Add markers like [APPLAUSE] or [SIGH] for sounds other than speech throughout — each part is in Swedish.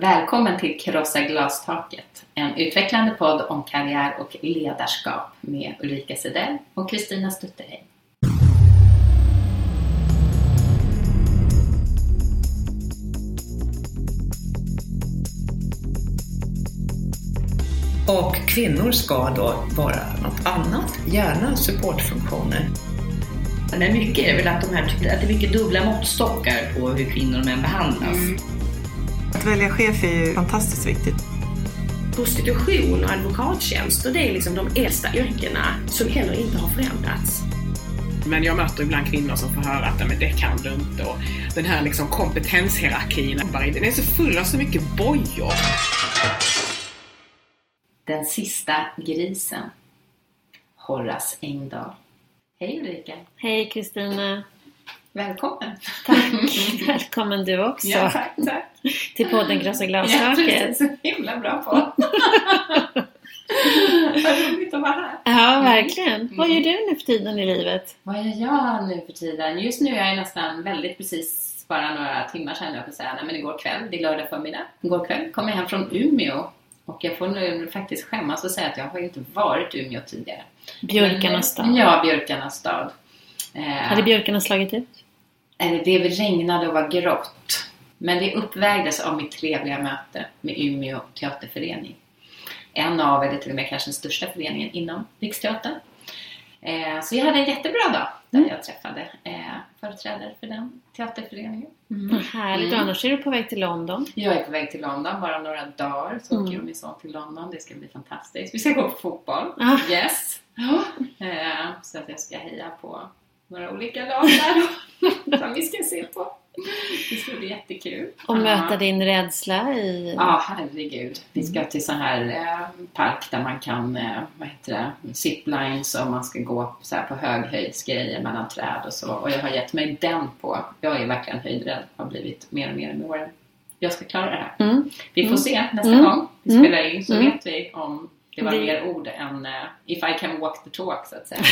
Välkommen till Krossa glastaket, en utvecklande podd om karriär och ledarskap med Ulrika Sedell och Kristina Stutterheim. Och kvinnor ska då vara något annat, gärna supportfunktioner. Men mycket är väl att, de här, att det är mycket dubbla måttstockar på hur kvinnor och män behandlas. Mm. Att välja chef är ju fantastiskt viktigt. Prostitution och advokattjänster, det är liksom de äldsta yrkena som heller inte har förändrats. Men jag möter ibland kvinnor som får höra att men det kan du inte och den här liksom kompetenshierarkin, den är så full av så mycket bojor. Den sista grisen. Horace Engdahl. Hej Ulrika! Hej Kristina! Välkommen! Tack! [LAUGHS] Välkommen du också! Ja, tack, tack. Till podden Krossa glastaket. Ja, precis. Så himla bra på! [LAUGHS] Vad roligt att vara här! Ja, verkligen. Mm. Vad gör du nu för tiden i livet? Vad gör jag nu för tiden? Just nu är jag nästan väldigt precis bara några timmar sedan jag får säga, nej men igår kväll, det är lördag förmiddag. Igår kväll kom jag hem från Umeå och jag får nu faktiskt skämmas och säga att jag har inte varit i Umeå tidigare. Björkarnas stad? Ja, Björkarnas stad. Eh, Hade björkarna slagit ut? Det regnade och var grått. Men det uppvägdes av mitt trevliga möte med Umeå teaterförening. En av, eller till och med kanske den största föreningen inom Riksteatern. Eh, så jag hade en jättebra dag där mm. jag träffade eh, företrädare för den teaterföreningen. Mm. Härligt! Mm. Annars är du på väg till London. Jag är på väg till London, bara några dagar så mm. åker min son till London. Det ska bli fantastiskt. Vi ska gå på fotboll. Ah. Yes! Eh, så att jag ska heja på några olika lag där [LAUGHS] som vi ska se på. Det ska bli jättekul. Och möta din rädsla i... Ja, ah, herregud. Vi ska till sån här eh, park där man kan, eh, vad heter det, ziplines och man ska gå så här på höghöjdsgrejer mellan träd och så. Och jag har gett mig den på. Jag är verkligen höjdrädd. Har blivit mer och mer med åren. Jag ska klara det här. Mm. Vi får mm. se nästa mm. gång vi mm. spelar in så mm. vet vi om det var mer ord än uh, if I can walk the talk så att säga. [LAUGHS]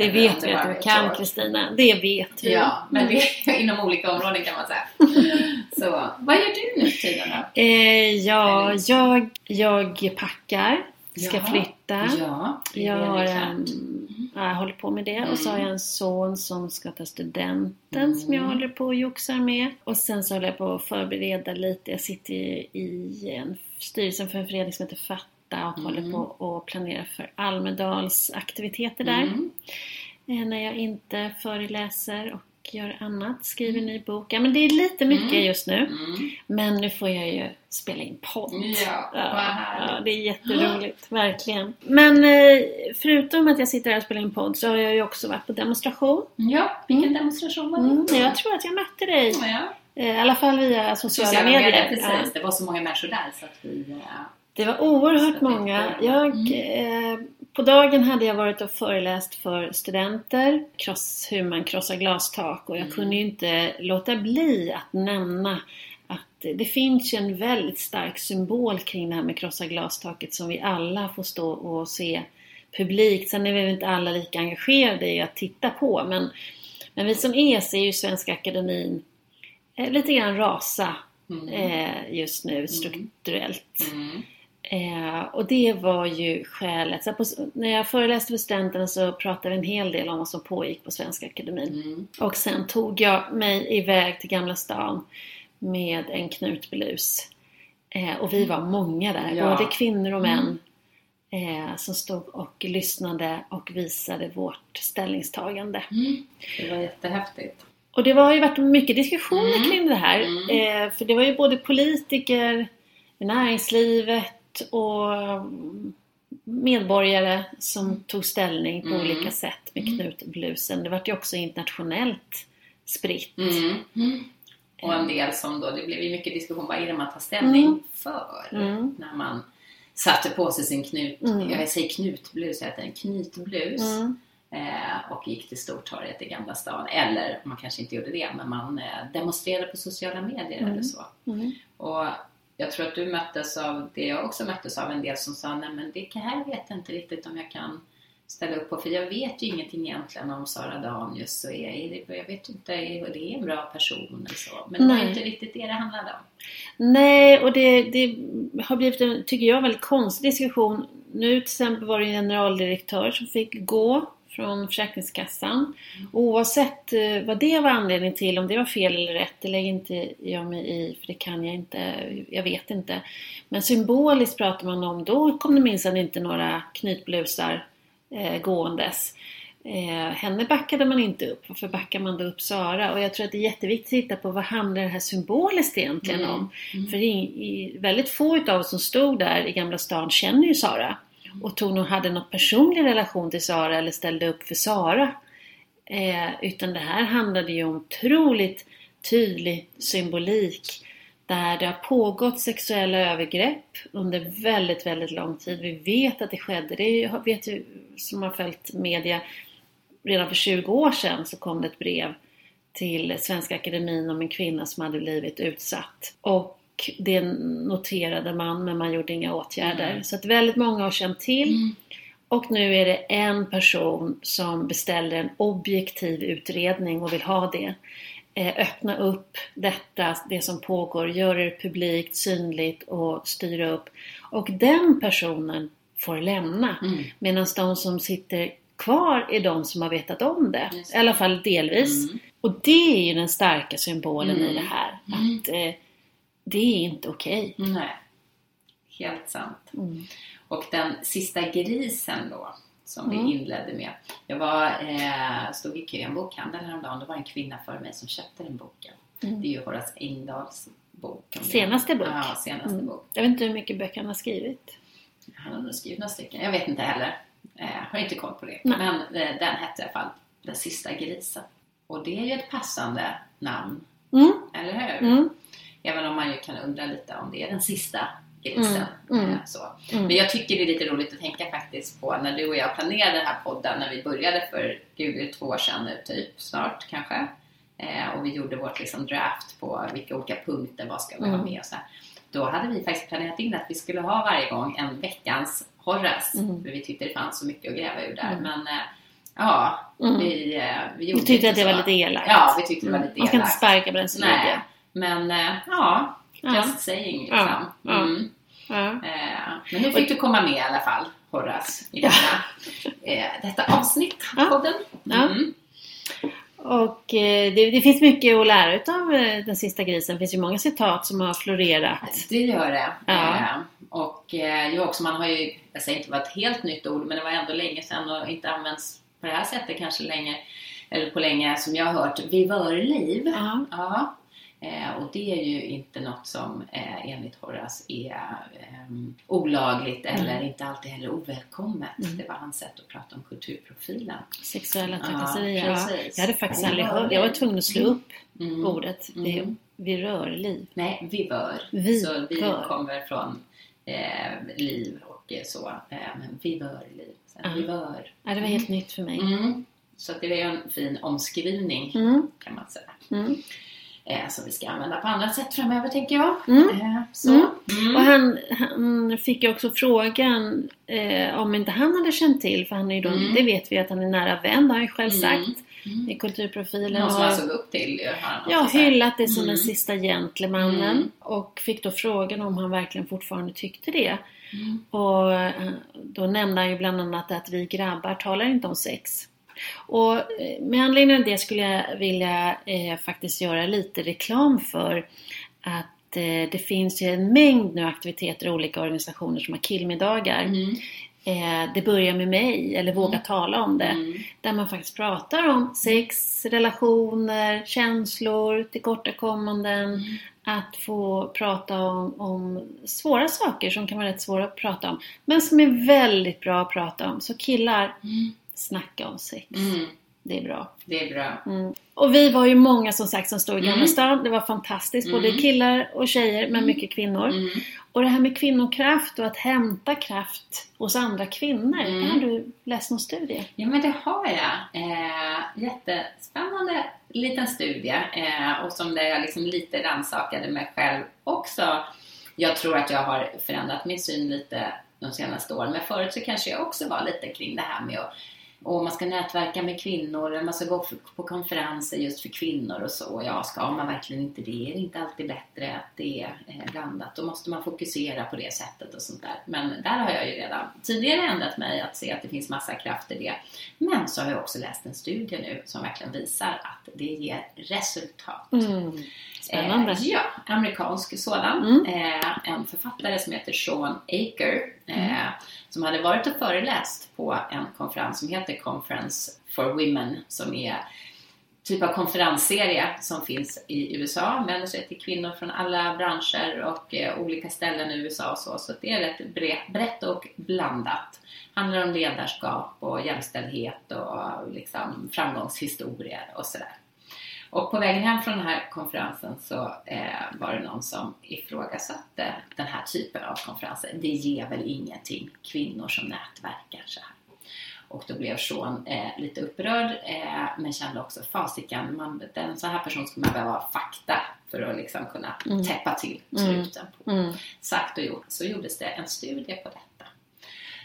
Det vet vi att du kan Kristina. Det vet vi. Ja, men det är inom olika områden kan man säga. [LAUGHS] Så vad gör du nu för tiden då? Eh, ja, jag, jag packar. Ska ja, flytta. Ja, jag har en, jag håller på med det. Mm. Och så har jag en son som ska ta studenten mm. som jag håller på och joxar med. Och sen så håller jag på att förbereda lite. Jag sitter i en styrelsen för en förening som heter Fatt och mm. håller på att planera för Almedals aktiviteter där. Mm. Eh, när jag inte föreläser och gör annat, skriver mm. ny bok. Ja men det är lite mycket mm. just nu. Mm. Men nu får jag ju spela in podd. Ja, ja, ja det är jätteroligt, verkligen. Men eh, förutom att jag sitter här och spelar in podd så har jag ju också varit på demonstration. Ja, vilken mm. demonstration var det? Mm, jag tror att jag mötte dig. Ja. Eh, I alla fall via sociala, sociala medier. medier. Precis, det var så många människor där så att vi det var oerhört många. Jag, mm. eh, på dagen hade jag varit och föreläst för studenter kross, hur man krossar glastak och jag mm. kunde ju inte låta bli att nämna att det finns ju en väldigt stark symbol kring det här med krossa glastaket som vi alla får stå och se publikt. Sen är vi inte alla lika engagerade i att titta på men, men vi som är ser ju Svenska Akademin eh, lite grann rasa mm. eh, just nu mm. strukturellt. Mm. Eh, och det var ju skälet. Så på, när jag föreläste för studenterna så pratade vi en hel del om vad som pågick på Svenska Akademin. Mm. Och sen tog jag mig iväg till Gamla stan med en knutblus. Eh, och vi var många där, ja. både kvinnor och män. Mm. Eh, som stod och lyssnade och visade vårt ställningstagande. Mm. Det var jättehäftigt. Och det har ju varit mycket diskussioner mm. kring det här. Mm. Eh, för det var ju både politiker, näringslivet, och medborgare som mm. tog ställning på mm. olika sätt med mm. knutblusen. Det vart ju också internationellt spritt. Mm. Mm. Och en del som då, det blev ju mycket diskussion, vad är det man tar ställning mm. för? När man satte på sig sin knut, jag säger knutblus, jag heter en knytblus. Eh, och gick till Stortorget i Gamla stan. Eller man kanske inte gjorde det, men man eh, demonstrerade på sociala medier eller så. Och jag tror att du möttes av det jag också möttes av en del som sa nej men det här vet jag inte riktigt om jag kan ställa upp på. För jag vet ju ingenting egentligen om Sara Danius. Och är, är det, jag vet inte, är det en bra person eller så. Men det var Nej. inte riktigt det det handlade om. Nej, och det, det har blivit en, tycker jag, väldigt konstig diskussion. Nu till exempel var det en generaldirektör som fick gå från Försäkringskassan. Oavsett eh, vad det var anledning till, om det var fel eller rätt, det lägger inte jag mig i, för det kan jag inte, jag vet inte. Men symboliskt pratar man om, då kom det minsann inte några knytblusar eh, gåendes. Eh, henne backade man inte upp. Varför backar man då upp Sara? Och jag tror att det är jätteviktigt att titta på vad handlar det här symboliskt egentligen Mm. om? För i, i, väldigt få utav oss som stod där i Gamla stan känner ju Sara. Och tog nog hade någon personlig relation till Sara eller ställde upp för Sara. Eh, utan det här handlade ju om otroligt tydlig symbolik. Där det har pågått sexuella övergrepp under väldigt, väldigt lång tid. Vi vet att det skedde. Det är- vet ju som har följt media. Redan för 20 år sedan så kom det ett brev till Svenska Akademin om en kvinna som hade blivit utsatt. Och det noterade man men man gjorde inga åtgärder. Mm. Så att väldigt många har känt till. Och nu är det en person som beställer en objektiv utredning och vill ha det. Eh, öppna upp detta, det som pågår, göra det publikt, synligt och styra upp. Och den personen får lämna. Mm. Medan de som sitter kvar är de som har vetat om det. Just I alla fall delvis. Mm. Och det är ju den starka symbolen i Mm. det här. Mm. Att eh, det är inte okej. Nej, helt sant. Mm. Och den sista grisen då, som Mm. vi inledde med. Jag var, eh, stod i kö i en bokhandel häromdagen. Det var en kvinna före mig som köpte den boken. Mm. Det är ju Horace Engdahls bok. det. Senaste bok. Ja, senaste Mm. bok. Jag vet inte hur mycket böcker han har skrivit. Han har nog skrivit några stycken. Jag vet inte heller. Eh, har inte koll på det. Nej. Men eh, den hette i alla fall Den sista grisen. Och det är ju ett passande namn, Mm. eller hur? Även om man ju kan undra lite om det är den sista grisen. Mm, mm, eh, Så. mm. Men jag tycker det är lite roligt att tänka faktiskt på när du och jag planerade den här podden när vi började för gud, två år sedan nu typ, snart kanske. Eh, och vi gjorde vårt liksom draft på vilka olika punkter, vad ska vi ha Mm. med och så här. Då hade vi faktiskt planerat in att vi skulle ha varje gång en veckans Horace. Mm. För vi tyckte det fanns så mycket att gräva ur där. Mm. Men eh, ja, Mm. vi, eh, vi gjorde tyckte att det var lite elakt? Ja, vi tyckte det var Mm. lite Man ska inte elakt. sparka på den som Nej. Men eh, ja, Ja. just saying liksom. Ja, ja. Mm. Ja. Eh, men nu fick du komma med i alla fall, Horace, i detta, eh, detta avsnitt av Ja. podden. Ja. Mm. Och det, det finns mycket att lära utav eh, den sista grisen. Det finns ju många citat som har florerat. Det gör det. Ja. Och ju också, man har ju, jag säger inte att det var ett helt nytt ord, men det var ändå länge sedan och inte använts på det här sättet kanske länge, eller på länge som jag har hört, vivörliv. Ja. Ja. Eh, och det är ju inte något som eh, enligt Horace är eh, olagligt eller inte alltid heller ovälkommet. Mm. Det var hans sätt att prata om kulturprofilen. Sexuella trakasserier. Ja, precis. jag hade faktiskt aldrig hört. Jag var tvungen att slå upp Mm. ordet. Det är Mm. virörliv. Nej, vivör. Vivör. Så vi kommer från eh, liv och eh, så. Eh, men vivörliv. Så, Ja. Vivör. Ja, det var helt nytt för mig. Mm. Så det är en fin omskrivning Mm. kan man säga. Mm. Eh, som vi ska använda på andra sätt framöver tänker jag. Mm. Eh. Mm. Mm. Och han, han fick ju också frågan eh, om inte han hade känt till, för han är ju då, Mm. det vet vi att han är nära vän, det har han ju själv Mm. sagt Mm. i kulturprofilen. Någon som han såg upp till Ja, hyllat det som Mm. den sista gentlemannen Mm. och fick då frågan om han verkligen fortfarande tyckte det. Mm. Och eh, då nämnde han ju bland annat att vi grabbar talar inte om sex. Och eh, med anledning av det skulle jag vilja eh, faktiskt göra lite reklam för att eh, det finns ju en mängd nu aktiviteter i olika organisationer som har killmiddagar. Mm. Eh, det börjar med mig, eller våga tala om det. Mm. Där man faktiskt pratar om sex, relationer, känslor, tillkortakommanden. Mm. Att få prata om, om svåra saker som kan vara rätt svåra att prata om. Men som är väldigt bra att prata om. Så killar, Mm. Snacka om sex. Mm. Det är bra. Det är bra. Mm. Och vi var ju många som sagt som stod i Gamla Mm. stan. Det var fantastiskt. Både Mm. killar och tjejer, men Mm. mycket kvinnor. Mm. Och det här med kvinnokraft och att hämta kraft hos andra kvinnor. Mm. Har du läst någon studie? Ja men det har jag. Eh, jättespännande liten studie eh, och som där jag liksom lite rannsakade mig själv också Jag tror att jag har förändrat min syn lite de senaste åren. Men förut så kanske jag också var lite kring det här med att och man ska nätverka med kvinnor, eller man ska gå på konferenser just för kvinnor och så. Ja, ska man verkligen inte det? Är det inte alltid bättre att det är eh, blandat? Då måste man fokusera på det sättet och sånt där. Men där har jag ju redan tidigare ändrat mig att se att det finns massa kraft i det. Men så har jag också läst en studie nu som verkligen visar att det ger resultat. Mm. Spännande. Eh, ja, amerikansk sådan. Mm. Eh, en författare som heter Sean Aker Mm. eh, som hade varit och föreläst på en konferens som heter Conference for Women som är typ av konferensserie som finns i USA, vänder sig till kvinnor från alla branscher och eh, olika ställen i USA och så, så det är rätt bre- brett och blandat. Handlar om ledarskap och jämställdhet och liksom framgångshistorier och sådär. Och på vägen hem från den här konferensen så eh, var det någon som ifrågasatte den här typen av konferenser. Det ger väl ingenting, kvinnor som nätverkar så här. Och då blev Sean eh, lite upprörd eh, men kände också fasiken, man, en sån här person skulle man behöva ha fakta för att liksom kunna Mm. täppa till Mm. knuten på. Mm. Sagt och gjort så gjordes det en studie på detta.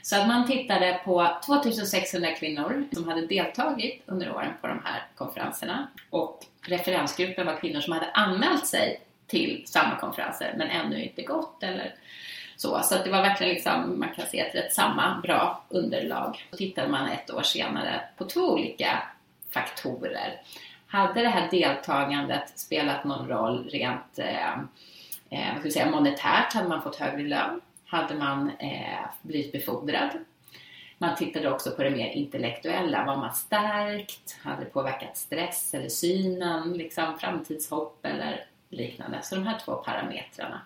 Så att man tittade på 2600 kvinnor som hade deltagit under åren på de här konferenserna och referensgruppen var kvinnor som hade anmält sig till samma konferenser men ännu inte gått eller så. Så att det var verkligen liksom, man kan se ett rätt samma bra underlag. Så tittade man ett år senare på två olika faktorer. Hade det här deltagandet spelat någon roll rent eh, eh, vad ska säga, monetärt? Hade man fått högre lön? Hade man eh, blivit befordrad? Man tittade också på det mer intellektuella. Var man stärkt? Hade det påverkat stress eller synen? Liksom framtidshopp eller liknande. Så de här två parametrarna.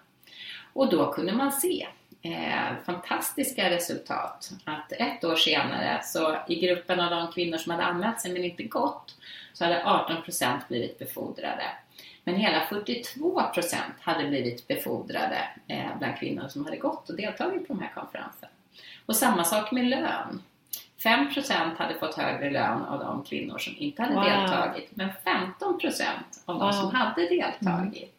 Och då kunde man se eh, fantastiska resultat. Att ett år senare, så i gruppen av de kvinnor som hade anmält sig men inte gått, så hade 18% blivit befordrade. Men hela 42% hade blivit befordrade eh, bland kvinnor som hade gått och deltagit på de här konferenserna. Och samma sak med lön. 5% hade fått högre lön av de kvinnor som inte hade Wow. deltagit, men 15% av de Wow. som hade deltagit.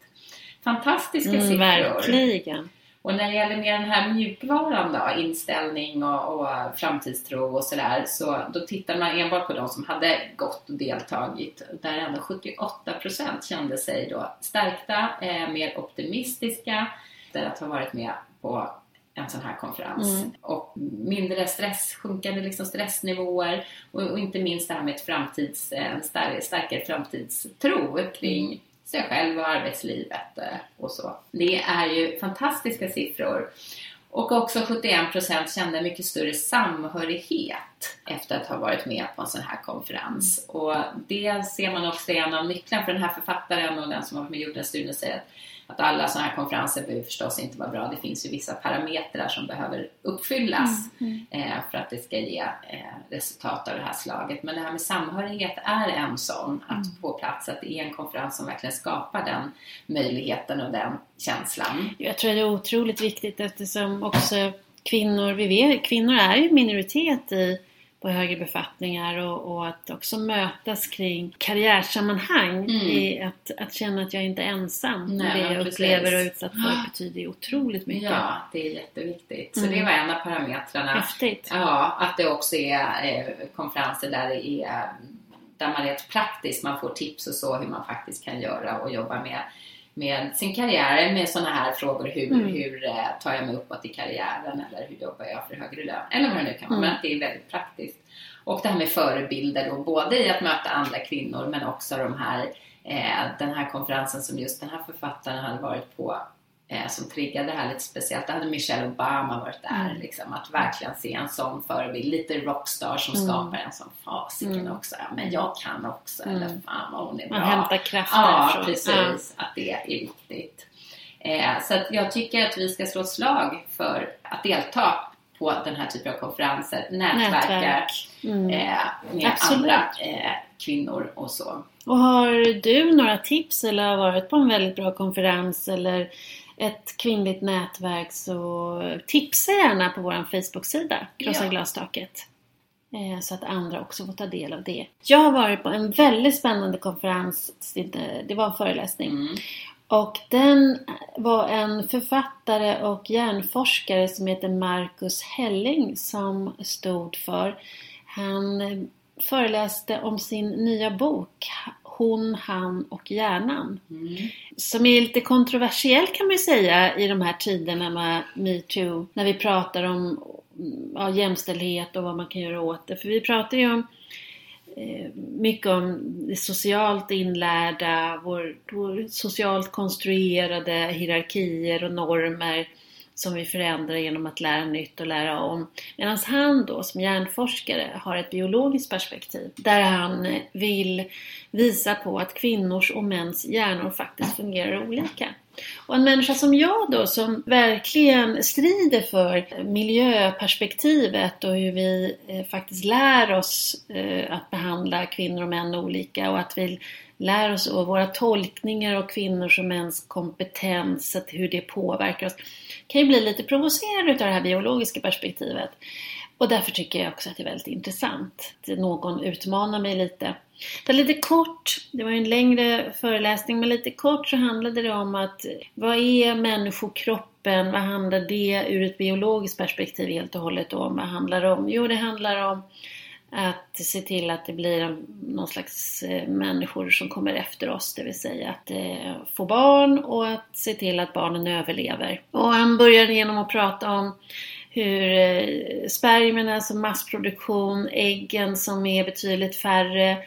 Fantastiska Mm, siffror. verkligen. Och när det gäller mer den här mjukvaran då, inställning och, och framtidstro och sådär, så då tittar man enbart på de som hade gått och deltagit. Där ändå 78% kände sig då stärkta, eh, mer optimistiska efter att ha varit med på en sån här konferens. Mm. Och mindre stress, sjunkande liksom stressnivåer och, och inte minst det här med ett framtids, en stark, starkare framtidstro kring sig själv och arbetslivet eh, och så. Det är ju fantastiska siffror. Och också 71% kände mycket större samhörighet efter att ha varit med på en sån här konferens. Och det ser man också är en av nycklarna för den här författaren och den som har med och gjort den studien säger att att alla sådana här konferenser behöver förstås inte vara bra. Det finns ju vissa parametrar som behöver uppfyllas eh, för att det ska ge eh, resultat av det här slaget. Men det här med samhörighet är en sån att på plats att det är en konferens som verkligen skapar den möjligheten och den känslan. Jag tror det är otroligt viktigt eftersom också kvinnor, vi vet, kvinnor är ju minoritet i, på högre befattningar och, och att också mötas kring karriärsammanhang. Mm. I att, att känna att jag inte är ensam. Nej, det jag precis. upplever och är utsatt för betyder ju otroligt mycket. Ja, det är jätteviktigt. Så Mm. det var en av parametrarna. Häftigt. Ja, att det också är eh, konferenser där det är där man rent praktiskt man får tips och så hur man faktiskt kan göra och jobba med, med sin karriär med sådana här frågor. Hur, Mm. hur eh, tar jag mig uppåt i karriären eller hur jobbar jag för högre lön? Eller vad det nu kan vara. Mm. Men att det är väldigt praktiskt. Och det här med förebilder då, både i att möta andra kvinnor men också de här, eh, den här konferensen som just den här författaren hade varit på eh, som triggade det här lite speciellt. Då hade Michelle Obama varit där. Mm. Liksom, att verkligen se en sån förebild. Lite rockstar som Mm. skapar en sån fasiken Mm. också. Ja, men jag kan också. Mm. Eller fan vad hon är bra. Man hämtar kraft Ja, därifrån. precis. Att det är viktigt. Eh, så jag tycker att vi ska slå ett slag för att delta på den här typen av konferenser. Nätverka Nätverk. Mm. eh, med Absolut. andra eh, kvinnor och så. Och har du några tips eller har varit på en väldigt bra konferens eller ett kvinnligt nätverk så tipsa gärna på vår Facebook-sida, Krossa Ja. glastaket. Eh, Så att andra också får ta del av det. Jag har varit på en väldigt spännande konferens, det var en föreläsning, Mm. Och den var en författare och hjärnforskare som heter Marcus Helling som stod för. Han föreläste om sin nya bok Hon, han och hjärnan. Mm. Som är lite kontroversiell kan man ju säga i de här tiderna med metoo. När vi pratar om ja, jämställdhet och vad man kan göra åt det. För vi pratar ju om eh, mycket om det socialt inlärda, vår, vår socialt konstruerade hierarkier och normer som vi förändrar genom att lära nytt och lära om. Medan han då som hjärnforskare har ett biologiskt perspektiv där han vill visa på att kvinnors och mäns hjärnor faktiskt fungerar olika. Och en människa som jag då som verkligen strider för miljöperspektivet och hur vi eh, faktiskt lär oss eh, att behandla kvinnor och män olika och att vi lär oss och våra tolkningar av kvinnors och mäns kompetens, att hur det påverkar oss, kan ju bli lite provocerande av det här biologiska perspektivet. Och därför tycker jag också att det är väldigt intressant att någon utmanar mig lite. Det lite kort, det var ju en längre föreläsning, men lite kort så handlade det om att vad är människokroppen? Vad handlar det ur ett biologiskt perspektiv helt och hållet om? Vad handlar det om? Jo, det handlar om att se till att det blir någon slags eh, människor som kommer efter oss, det vill säga att eh, få barn och att se till att barnen överlever. Och han börjar genom att prata om hur eh, spermierna som massproduktion, äggen som är betydligt färre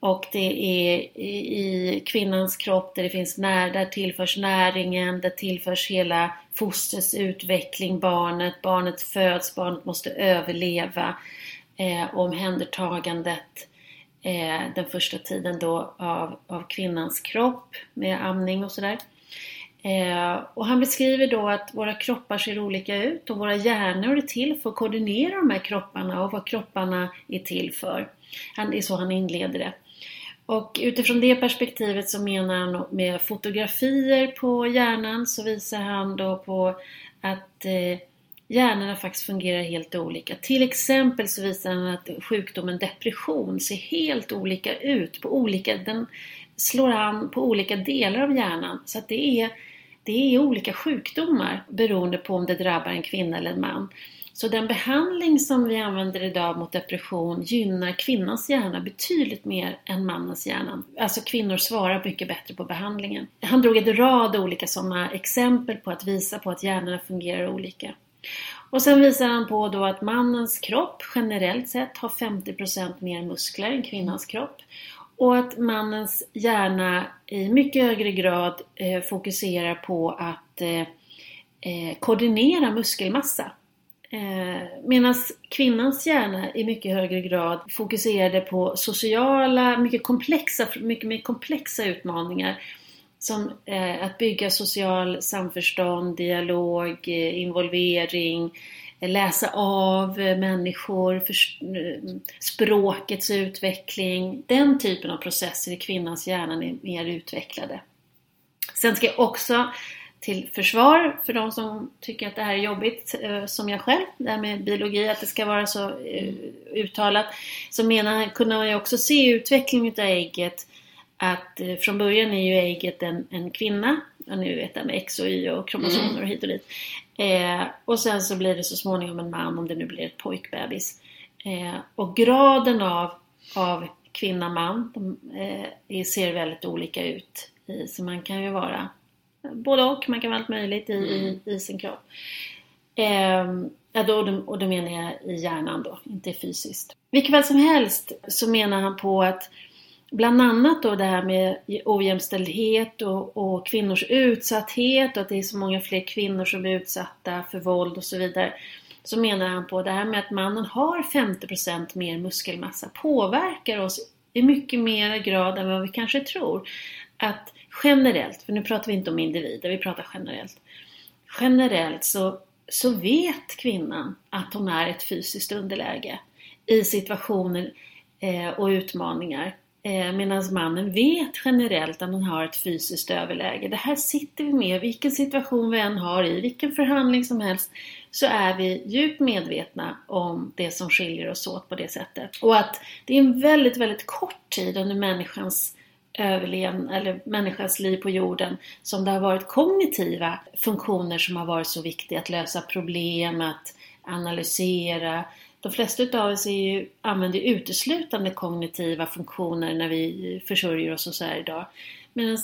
och det är i kvinnans kropp där det finns när, där tillförs näringen, där tillförs hela fostrets utveckling, barnet, barnet föds, barnet måste överleva eh, omhändertagandet eh, den första tiden då av, av kvinnans kropp med amning och sådär. Eh, och han beskriver då att våra kroppar ser olika ut och våra hjärnor är till för att koordinera de här kropparna och vad kropparna är till för. Han, det är så han inleder det. Och utifrån det perspektivet så menar han med fotografier på hjärnan så visar han då på att eh, hjärnorna faktiskt fungerar helt olika. Till exempel så visar han att sjukdomen depression ser helt olika ut. På olika, den slår an på olika delar av hjärnan. Så att det är, det är olika sjukdomar beroende på om det drabbar en kvinna eller en man. Så den behandling som vi använder idag mot depression gynnar kvinnans hjärna betydligt mer än mannens hjärna. Alltså kvinnor svarar mycket bättre på behandlingen. Han drog en rad olika sådana exempel på att visa på att hjärnorna fungerar olika. Och sen visar han på då att mannens kropp generellt sett har 50% mer muskler än kvinnans kropp. Och att mannens hjärna i mycket högre grad eh, fokuserar på att eh, eh koordinera muskelmassa. Eh, Medan kvinnans hjärna i mycket högre grad fokuserade på sociala, mycket komplexa, mycket mer komplexa utmaningar som eh, att bygga social samförstånd, dialog, eh, involvering, eh, läsa av eh, människor, för, eh, språkets utveckling. Den typen av processer i kvinnans hjärna är mer utvecklade. Sen ska jag också till försvar för de som tycker att det här är jobbigt, eh, som jag själv, det här med biologi, att det ska vara så eh, uttalat, så menar, kunde man ju också se utvecklingen av ägget att eh, från början är ju ägget en, en kvinna, och nu vet jag med X och Y och kromosomer mm. och hit och dit. Eh, och sen så blir det så småningom en man om det nu blir ett pojkbebis. Eh, och graden av, av kvinna-man eh, ser väldigt olika ut. I, så man kan ju vara både och, man kan vara allt möjligt i, mm. i, i sin kropp. Eh, ja, då, och då menar jag i hjärnan då, inte fysiskt. Vilket fall som helst så menar han på att bland annat då det här med ojämställdhet och, och, kvinnors utsatthet och att det är så många fler kvinnor som är utsatta för våld och så vidare. Så menar han på det här med att mannen har 50% mer muskelmassa påverkar oss i mycket mer grad än vad vi kanske tror. Att generellt, för nu pratar vi inte om individer, vi pratar generellt. Generellt så, så vet kvinnan att hon är ett fysiskt underläge i situationer eh, och utmaningar Eh, Medan mannen vet generellt att han har ett fysiskt överläge. Det här sitter vi med, vilken situation vi än har i, vilken förhandling som helst, så är vi djupt medvetna om det som skiljer oss åt på det sättet. Och att det är en väldigt, väldigt kort tid under människans överlevnad eller människans liv på jorden som det har varit kognitiva funktioner som har varit så viktiga. Att lösa problem, att analysera. De flesta av oss är ju, använder uteslutande kognitiva funktioner när vi försörjer oss och så här idag. Medan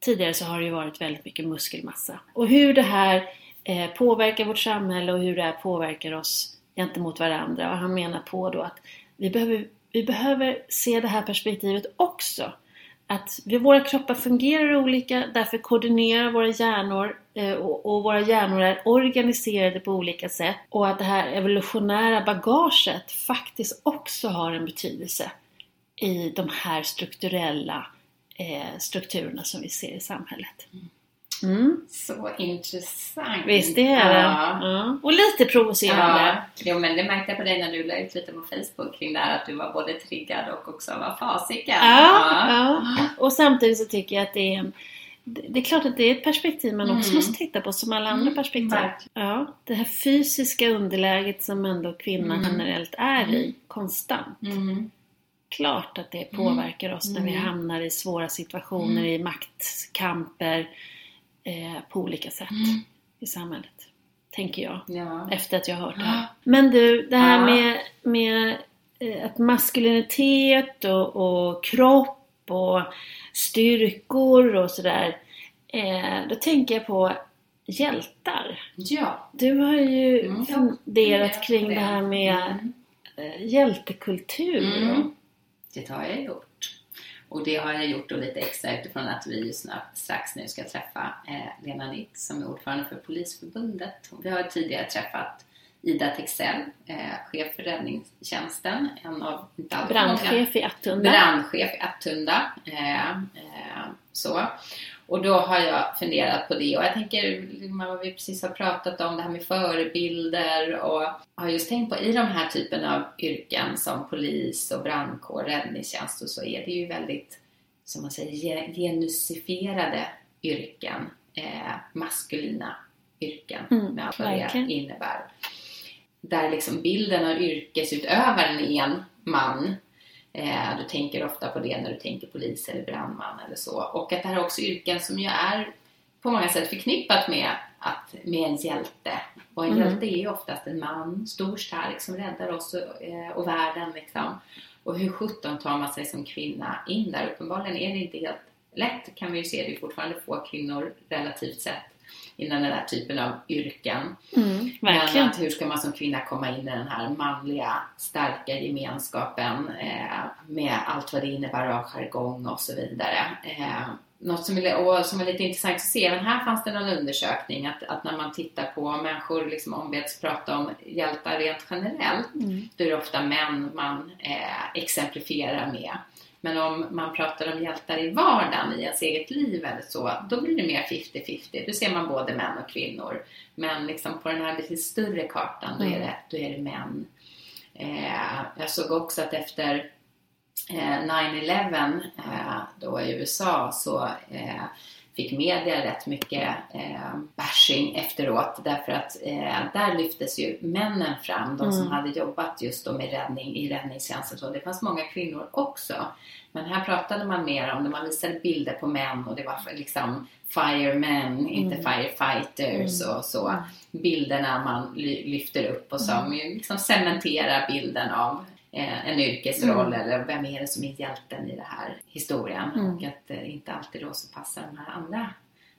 tidigare så har det ju varit väldigt mycket muskelmassa. Och hur det här eh, påverkar vårt samhälle och hur det här påverkar oss gentemot varandra. Och han menar på då att vi behöver, vi behöver se det här perspektivet också. Att vi, våra kroppar fungerar olika, därför koordinerar våra hjärnor och, och våra hjärnor är organiserade på olika sätt. Och att det här evolutionära bagaget faktiskt också har en betydelse i de här strukturella eh, strukturerna som vi ser i samhället. Mm. Så intressant. Visst är det? Ja. Ja. Och lite provocerande. Ja, jo, men det märkte jag på dig när du la ut lite på Facebook kring det här att du var både triggad och också var fasiken. Ja, ja. Och samtidigt så tycker jag att det är en det är klart att det är ett perspektiv man också Mm. måste titta på som alla andra Mm, perspektiv. Ja, det här fysiska underläget som ändå kvinnan Mm. generellt är i konstant. Mm. Klart att det påverkar oss när vi hamnar i svåra situationer, i maktkamper eh, på olika sätt i samhället. Tänker jag. Ja. Efter att jag har hört det här. Men du, det här Ja. med, med eh, att maskulinitet och, och kropp och styrkor och sådär. Eh, då tänker jag på hjältar. ja. Du har ju Mm. funderat kring det här med Mm. eh, hjältekultur. Mm. Det har jag gjort. Och det har jag gjort då lite extra utifrån att vi just strax nu ska träffa eh, Lena Nitt som är ordförande för Polisförbundet. Vi har tidigare träffat Ida Texell, eh, chef för räddningstjänsten, en av inte många- Brandchef i Attunda. brandchef i Attunda. Eh, eh, så. Och då har jag funderat på det och jag tänker vad vi precis har pratat om det här med förebilder och har just tänkt på i de här typen av yrken som polis och brandkår, räddningstjänst och så är det ju väldigt, som man säger, ge- genusifierade yrken, eh, maskulina yrken Mm, med allt vad det innebär. Där liksom bilden av yrkesutövaren är en man Eh, du tänker ofta på det när du tänker polis eller brandman eller så. Och att det här är också yrken som ju är på många sätt förknippat med, att, med en hjälte. Och en Mm. hjälte är ju oftast en man, stor, stark, som räddar oss och, eh, och världen. Liksom. Och hur sjutton tar man sig som kvinna in där? Uppenbarligen är det inte helt lätt kan vi ju se. Det är fortfarande få kvinnor relativt sett inom den här typen av yrken. Mm, Men verkligen. att hur ska man som kvinna komma in i den här manliga, starka gemenskapen eh, med allt vad det innebär av jargong och så vidare. Eh, något som är, och som är lite intressant att se, även här fanns det någon undersökning att, att när man tittar på människor liksom ombeds prata om hjältar rent generellt, Mm. då är det ofta män man eh, exemplifierar med. Men om man pratar om hjältar i vardagen, i ens eget liv eller så, då blir det mer 50-50. Då ser man både män och kvinnor. Men liksom på den här lite större kartan, då är det, då är det män. Eh, jag såg också att efter eh, 9-11 eh, då i USA så eh, fick media rätt mycket eh, bashing efteråt därför att eh, där lyftes ju männen fram, de som Mm. hade jobbat just då med räddning i räddningstjänsten. Så det fanns många kvinnor också. Men här pratade man mer om det, man visade bilder på män och det var liksom firemen, inte firefighters och så. Bilderna man ly- lyfter upp och som ju liksom cementerar bilden av en yrkesroll eller vem är det som är hjälten i den här historien. Mm. Och att eh, inte alltid då så passar de här andra,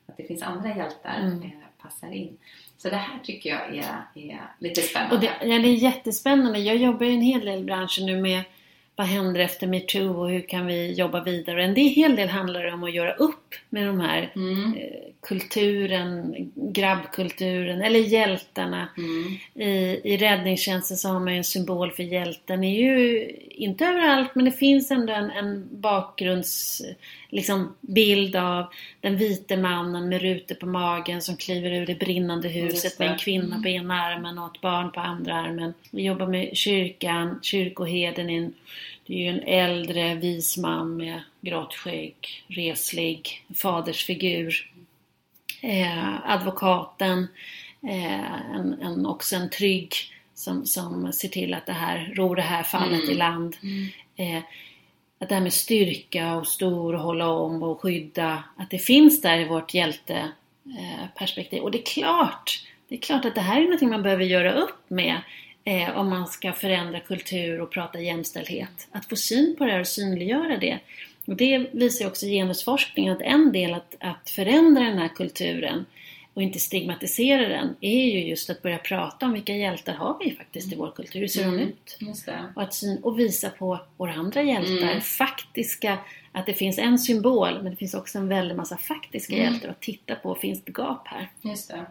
att det finns andra hjältar Mm. eh, passar in. Så det här tycker jag är, är lite spännande. Det, ja, det är jättespännande. Jag jobbar ju en hel del i branschen nu med vad händer efter metoo och hur kan vi jobba vidare. En hel del handlar om att göra upp med de här Mm. eh, kulturen, grabbkulturen eller hjältarna. Mm. I, I räddningstjänsten så har man ju en symbol för hjälten. Det är ju inte överallt men det finns ändå en, en bakgrunds liksom, bild av den vite mannen med rutor på magen som kliver ur det brinnande huset Just med en det. kvinna på ena armen och ett barn på andra armen. Vi jobbar med kyrkan, kyrkoherden är en, det är ju en äldre vis man med grått skägg, reslig, fadersfigur. Eh, advokaten, eh, en, en, också en trygg som, som ser till att det här, ror det här fallet Mm. i land. Mm. Eh, att det här med styrka och stor och hålla om och skydda, att det finns där i vårt hjälteperspektiv. Och det är klart, det är klart att det här är någonting man behöver göra upp med eh, om man ska förändra kultur och prata jämställdhet. Att få syn på det här och synliggöra det. Och det visar också genusforskningen att en del att, att förändra den här kulturen och inte stigmatisera den är ju just att börja prata om vilka hjältar har vi faktiskt i vår kultur, hur ser de ut? Och, att syn, och visa på våra andra hjältar, Mm. faktiska, att det finns en symbol men det finns också en väldig massa faktiska Mm. hjältar att titta på, finns det gap här? Just det.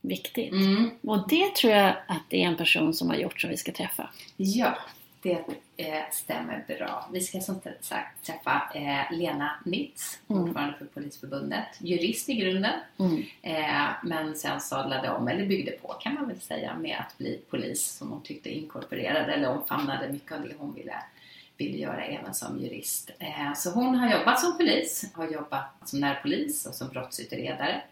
Viktigt. Mm. Och det tror jag att det är en person som har gjort som vi ska träffa. Ja, det eh, stämmer bra. Vi ska som sagt träffa eh, Lena Nitz, Mm. ordförande för Polisförbundet. Jurist i grunden, Mm. eh, men sen sadlade om, eller byggde på kan man väl säga, med att bli polis som hon tyckte inkorporerade eller omfamnade mycket av det hon ville, ville göra även som jurist. Eh, så hon har jobbat som polis, har jobbat som närpolis och som brottsutredare.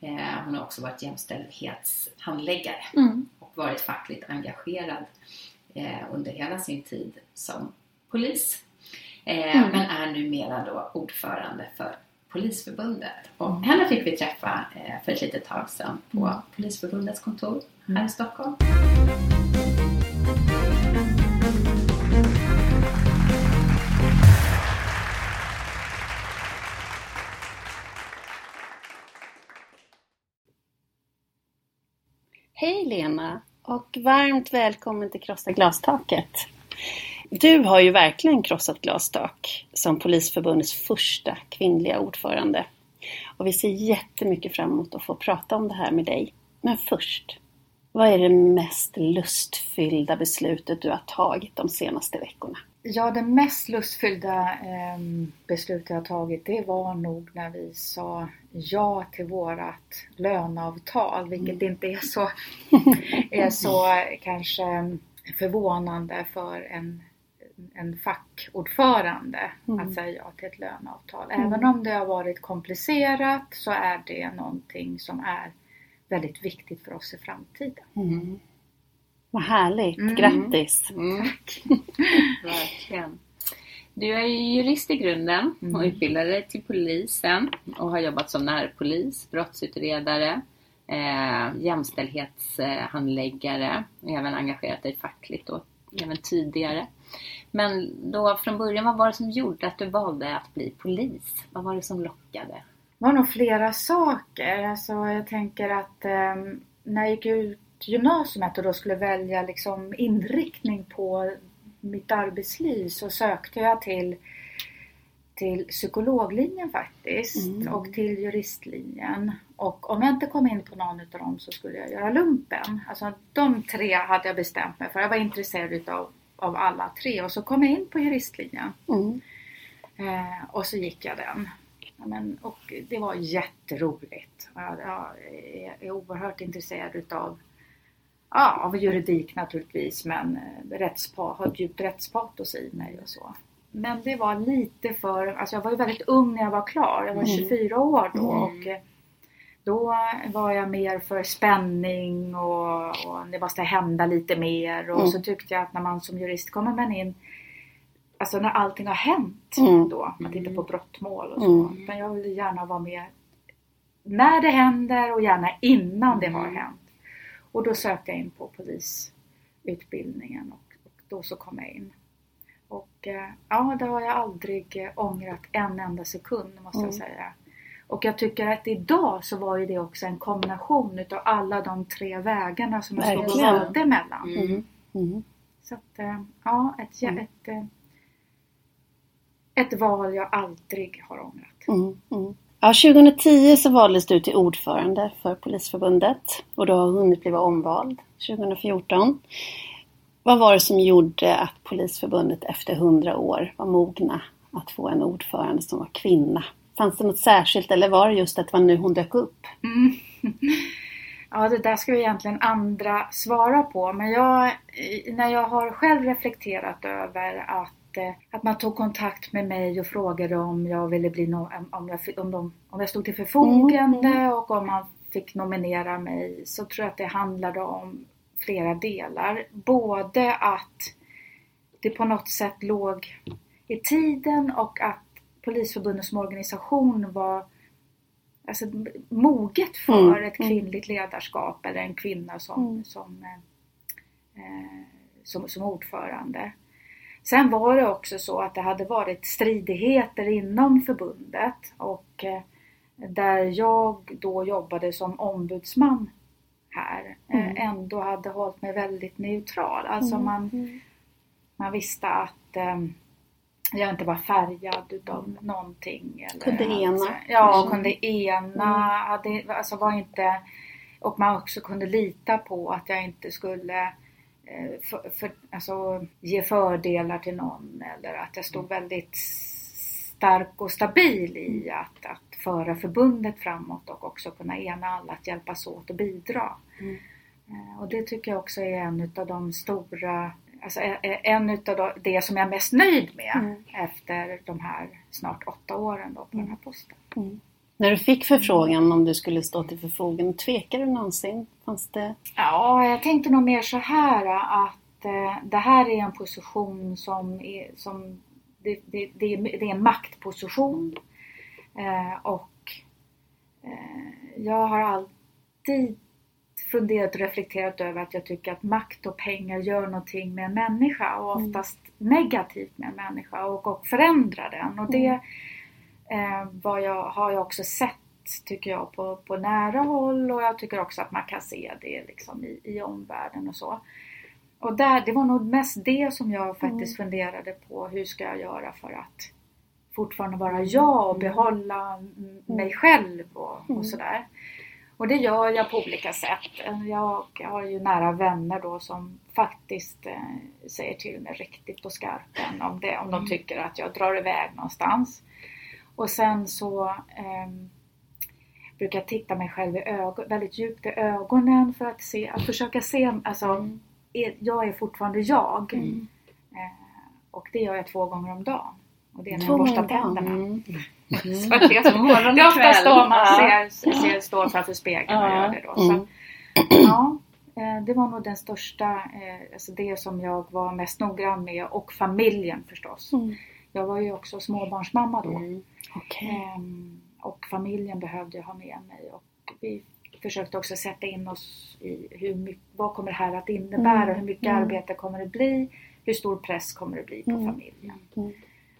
Eh, hon har också varit jämställdhetshandläggare Mm. och varit fackligt engagerad eh, under hela sin tid som polis. Eh, Mm. Men är numera då ordförande för Polisförbundet. Och henne fick vi träffa eh, för ett litet tag sedan på Polisförbundets kontor här i Stockholm. Hej Lena och varmt välkommen till Krossa glastaket. Du har ju verkligen krossat glastak som Polisförbundets första kvinnliga ordförande. Och vi ser jättemycket fram emot att få prata om det här med dig. Men först, vad är det mest lustfyllda beslutet du har tagit de senaste veckorna? Ja, det mest lustfyllda eh, beslutet jag tagit det var nog när vi sa ja till vårat löneavtal, vilket inte är så, är så [LAUGHS] kanske förvånande för en, en fackordförande att säga ja till ett löneavtal. Även om det har varit komplicerat så är det någonting som är väldigt viktigt för oss i framtiden. Vad härligt, Mm. grattis! [LAUGHS] [LAUGHS] Verkligen. Du är ju jurist i grunden och utbildade dig till polisen och har jobbat som närpolis, brottsutredare, eh, jämställdhetshandläggare och även engagerat dig fackligt och även tidigare. Men då från början, vad var det som gjorde att du valde att bli polis? Vad var det som lockade? Det var nog flera saker. Alltså, jag tänker att eh, när jag gick ut gymnasiet och då skulle välja liksom, inriktning på mitt arbetsliv så sökte jag till, till psykologlinjen faktiskt och till juristlinjen. Och om jag inte kom in på någon av dem så skulle jag göra lumpen. Alltså de tre hade jag bestämt mig för. Jag var intresserad utav av alla tre och så kom jag in på juristlinjen. Mm. Eh, och så gick jag den. Ja, men, och det var jätteroligt. Jag, jag är, är oerhört intresserad utav ja, av juridik naturligtvis men eh, rättspa, har ett djupt rättspatos i mig och så. Men det var lite för, alltså jag var ju väldigt ung när jag var klar. Jag var 24 år då och eh, då var jag mer för spänning och, och det måste hända lite mer och Mm. så tyckte jag att när man som jurist kommer man in Alltså när allting har hänt Mm. då, man tittar på brottmål och så. Mm. Men jag vill gärna vara med när det händer och gärna innan det har hänt. Och då sökte jag in på polisutbildningen och, och då så kom jag in. Och eh, ja, det har jag aldrig eh, ångrat en enda sekund måste jag säga. Och jag tycker att idag så var ju det också en kombination utav alla de tre vägarna som jag stod och valde mellan. Mm. Mm. Så att, eh, ja, ett, jä- ett, ett val jag aldrig har ångrat. Ja, 2010 så valdes du till ordförande för Polisförbundet och du har hunnit bli omvald 2014. Vad var det som gjorde att Polisförbundet efter 100 år var mogna att få en ordförande som var kvinna? Fanns det något särskilt eller var det just att det var nu hon dök upp? Mm. [LAUGHS] Ja, det där ska ju egentligen andra svara på. Men jag, när jag har själv reflekterat över att, att man tog kontakt med mig och frågade om jag ville bli no, om, jag, om, de, om jag stod till förfogande och om man fick nominera mig så tror jag att det handlade om flera delar. Både att det på något sätt låg i tiden och att Polisförbundet som organisation var alltså, moget för Mm, ett kvinnligt ledarskap eller en kvinna som, Mm. som, eh, eh, som, som ordförande. Sen var det också så att det hade varit stridigheter inom förbundet och eh, där jag då jobbade som ombudsman här Mm. eh, ändå hade hållit mig väldigt neutral. Alltså man, man visste att eh, jag inte var färgad utav någonting. Eller, Kunde ena. Alltså, ja, Mm. kunde ena. Hade, alltså var inte, och man också kunde lita på att jag inte skulle för, för, alltså, ge fördelar till någon eller att jag stod väldigt stark och stabil i att, att föra förbundet framåt och också kunna ena alla att hjälpas åt och bidra. Eh, Och det tycker jag också är en av de stora, alltså eh, eh, en utav det som jag är mest nöjd med efter de här snart åtta åren då på den här posten. När du fick förfrågan om du skulle stå till förfogande, tvekade du någonsin? Fanns det... Ja, jag tänkte nog mer så här att eh, det här är en position som är, som det, det, det, är, det är en maktposition. Eh, och eh, jag har alltid funderat och reflekterat över att jag tycker att makt och pengar gör någonting med en människa och oftast negativt med en människa och, och förändrar den. Och det eh, vad jag, har jag också sett tycker jag på, på nära håll och jag tycker också att man kan se det liksom i, i omvärlden och så. Och där, det var nog mest det som jag faktiskt funderade på. Hur ska jag göra för att fortfarande vara jag och behålla m- mig själv och, och sådär. Och det gör jag på olika sätt. Jag har ju nära vänner då som faktiskt eh, säger till mig riktigt på skarpen om, det, om de tycker att jag drar iväg någonstans. Och sen så ehm, brukar jag titta mig själv i ögon, väldigt djupt i ögonen för att se, att försöka se, alltså är, jag är fortfarande jag. Eh, och det gör jag två gånger om dagen. Och det är när jag borstar tänderna. Mm. [LAUGHS] Så det, är, Morgon det är och oftast då man ser, ser, står framför spegeln och gör det då. Så, Mm. ja, eh, det var nog den största, eh, alltså det som jag var mest noggrann med och familjen förstås. Mm. Jag var ju också småbarnsmamma då. Okej. Ehm, och familjen behövde jag ha med mig. Och vi försökte också sätta in oss i hur mycket, vad kommer det här att innebära? Mm. Hur mycket Mm. arbete kommer det bli? Hur stor press kommer det bli på Mm. familjen? Mm.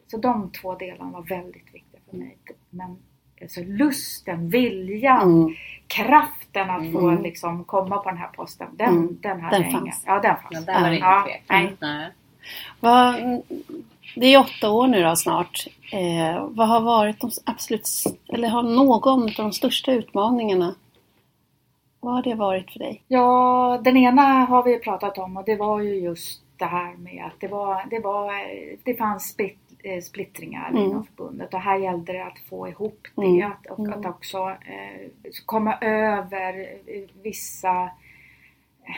Så de två delarna var väldigt viktiga för mig. Men alltså lusten, viljan, Mm. kraften att få Mm. liksom komma på den här posten. Den, Mm. den hade Den jag ingen. fanns. Ja, den Ja, fanns. där var det Ja, nej. tvekan. Nej. Vad, det är åtta år nu då snart. Eh, vad har varit de absolut, eller har någon av de största utmaningarna? Vad har det varit för dig? Ja, den ena har vi pratat om och det var ju just det här med att det var, det var, det fanns split, eh, splittringar Mm. inom förbundet och här gällde det att få ihop det Mm. att, och Mm. att också eh, komma över vissa eh,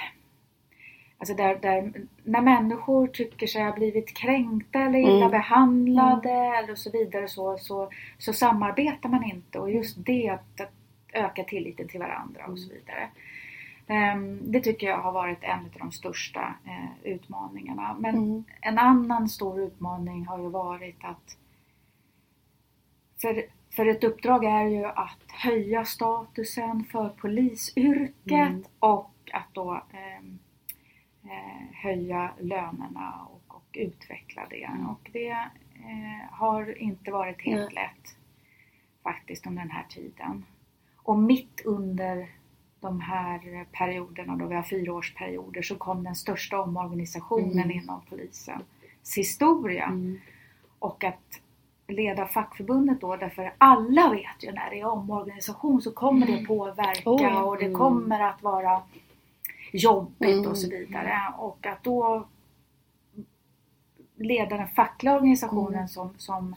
Alltså där, där, när människor tycker sig ha blivit kränkta eller illa Mm. behandlade eller så vidare så, så, så samarbetar man inte och just det att, att öka tilliten till varandra och så vidare. Ehm, Det tycker jag har varit en av de största eh, utmaningarna. Men Mm. en annan stor utmaning har ju varit att för, för ett uppdrag är ju att höja statusen för polisyrket Mm. och att då ehm, eh, höja lönerna och, och utveckla det. Och det eh, har inte varit helt lätt faktiskt under den här tiden. Och mitt under de här perioderna, då vi har fyraårsperioder, så kom den största omorganisationen Mm. inom polisens historia. Och att leda fackförbundet då, därför alla vet ju när det är omorganisation så kommer det påverka Oh och det Mm. kommer att vara jobbigt Mm. och så vidare. Och att då leda den fackliga organisationen Mm. som, som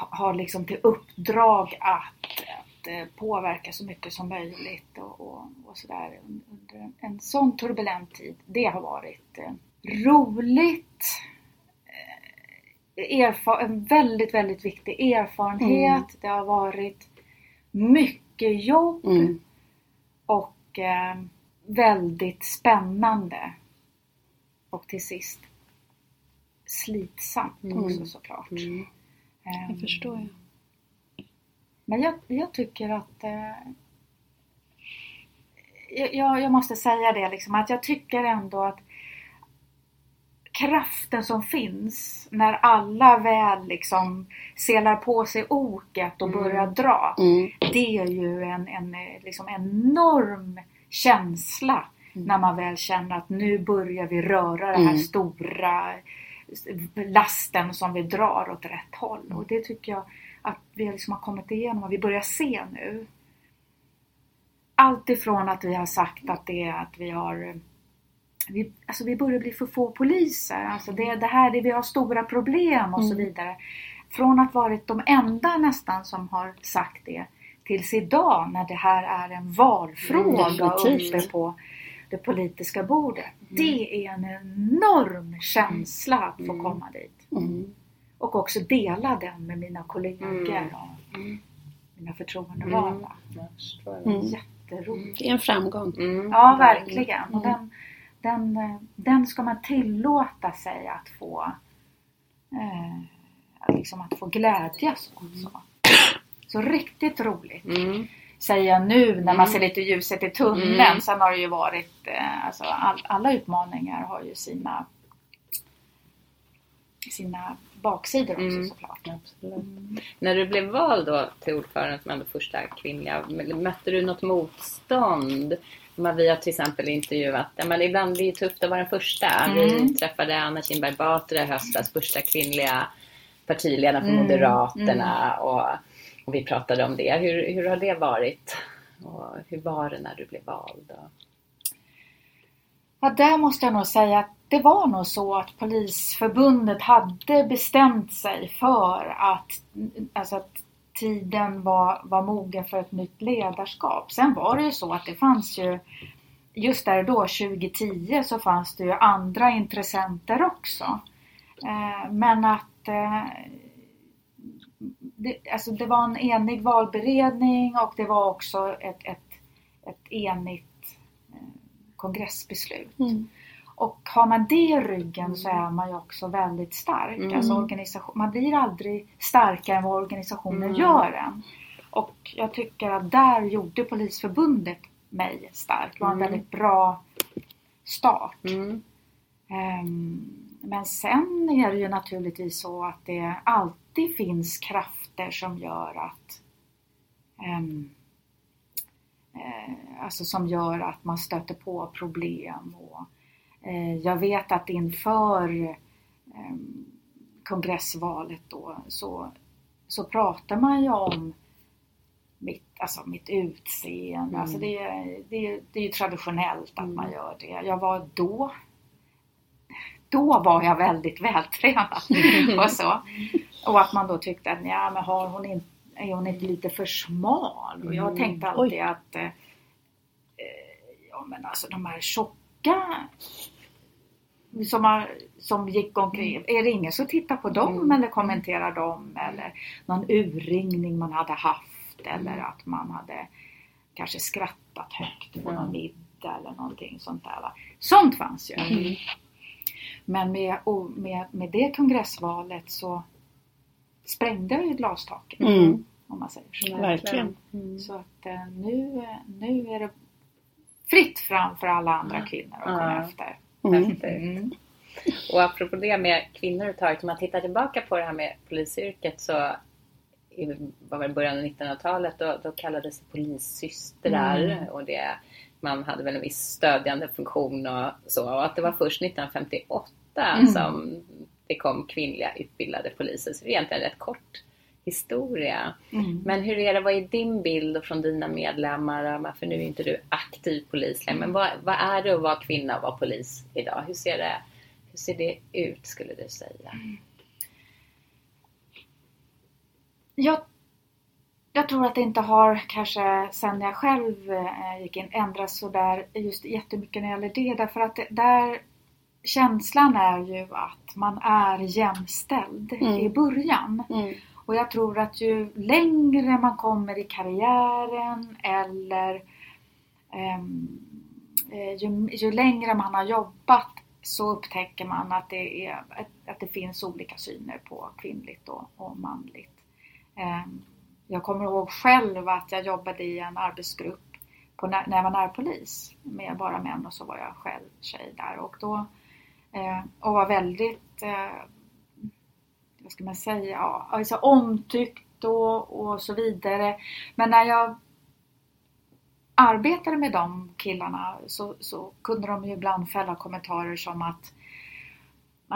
ha- har liksom till uppdrag att, att eh, påverka så mycket som möjligt och, och, och sådär under en, sån turbulent tid. Det har varit eh, roligt, eh, erfa- en väldigt, väldigt viktig erfarenhet. Mm. Det har varit mycket jobb Mm. och eh, väldigt spännande. Och till sist slitsamt Mm. också såklart. Mm. Ehm, Det förstår jag. Men jag, jag tycker att eh, jag, jag måste säga det liksom att jag tycker ändå att kraften som finns när alla väl liksom selar på sig oket och Mm. börjar dra. Mm. Det är ju en, en eh, liksom enorm känsla Mm. när man väl känner att nu börjar vi röra den här Mm. stora lasten som vi drar åt rätt håll. Och det tycker jag att vi liksom har kommit igenom och vi börjar se nu. Allt ifrån att vi har sagt att det är att vi har vi, alltså vi börjar bli för få poliser. Alltså det, det här är vi har stora problem och så vidare. Från att varit de enda nästan som har sagt det tills idag när det här är en valfråga definitivt. uppe på det politiska bordet. Det är en enorm känsla att få komma dit. Mm. Och också dela den med mina kollegor Mm. och mina förtroendevalda. Mm. Jätteroligt. Det är en framgång. Mm. Ja, verkligen. Och Mm. den, den, den ska man tillåta sig att få eh, liksom att få glädjas åt. Så. så riktigt roligt. Mm. Säger jag nu när man Mm. ser lite ljuset i tunneln. Mm. Sen har det ju varit, eh, alltså all, alla utmaningar har ju sina sina baksidor också Mm. såklart. Absolut. När du blev vald då till ordförande som ändå första kvinnliga, mötte du något motstånd? Vi har till exempel intervjuat, men ibland blir det tufft att vara den första. Vi Mm. träffade Anna Kinberg Batra i höstas, första kvinnliga partiledaren för Mm. Moderaterna. Och, och vi pratade om det. Hur, hur har det varit? Och hur var det när du blev vald? Ja, där måste jag nog säga att det var nog så att Polisförbundet hade bestämt sig för att, alltså att tiden var, var mogen för ett nytt ledarskap. Sen var det ju så att det fanns ju, just där då 2010 så fanns det ju andra intressenter också. Eh, men att eh, det, alltså det var en enig valberedning och det var också ett, ett, ett enigt eh, kongressbeslut. Mm. Och har man det i ryggen så är man ju också väldigt stark. Mm. Alltså organisation, man blir aldrig starkare än vad organisationen Mm. gör en. Och jag tycker att där gjorde Polisförbundet mig stark. Det var en Mm. väldigt bra start. Mm. Ehm, Men sen är det ju naturligtvis så att det alltid finns krafter som gör att ehm, eh, Alltså som gör att man stöter på problem. Och, jag vet att inför ehm, kongressvalet då så, så pratar man ju om mitt, alltså mitt utseende. Mm. Alltså det, det, det är ju traditionellt att man gör det. Jag var då då var jag väldigt vältränad [LAUGHS] och så. Och att man då tyckte att ja, men har hon inte, är hon inte lite för smal? Och jag Mm. tänkte alltid att eh, eh, ja men alltså de här tjocka som, har, som gick omkring, är det ingen som tittar på dem Mm. eller kommenterar dem eller någon urringning man hade haft eller att man hade kanske skrattat högt på någon Mm. middag eller någonting sånt där. Va? Sånt fanns ju. Mm. Men med, med, med det kongressvalet så sprängde jag ju glastaket. Mm. Om man säger så. Verkligen. Mm. Så att eh, nu, nu är det fritt fram för alla andra kvinnor att komma efter. Mm. Häftigt. Och apropå det med kvinnor överhuvudtaget, om man tittar tillbaka på det här med polisyrket så i var det, början av 1900-talet då, då kallades det polissystrar Mm. och det, man hade väl en viss stödjande funktion och så. Och att det var först 1958 Mm. som det kom kvinnliga utbildade poliser. Så det är egentligen en rätt kort historia. Mm. Men hur är det, vad är din bild och från dina medlemmar? För nu är inte du aktiv polis längre. Men vad, vad är det att vara kvinna och vara polis idag? Hur ser det, hur ser det ut skulle du säga? Jag, jag tror att det inte har kanske sen jag själv eh, gick in ändrats sådär just jättemycket när det gäller det. Därför att det, där känslan är ju att man är jämställd Mm. i början. Mm. Och jag tror att ju längre man kommer i karriären eller ehm, eh, ju, ju längre man har jobbat så upptäcker man att det, är, att det finns olika syner på kvinnligt och, och manligt. Ehm, jag kommer ihåg själv att jag jobbade i en arbetsgrupp på, när jag var närpolis med bara män och så var jag själv tjej där och då eh, och var väldigt eh, vad ska man säga, ja, alltså omtyckt och, och så vidare. Men när jag arbetade med de killarna så, så kunde de ju ibland fälla kommentarer som att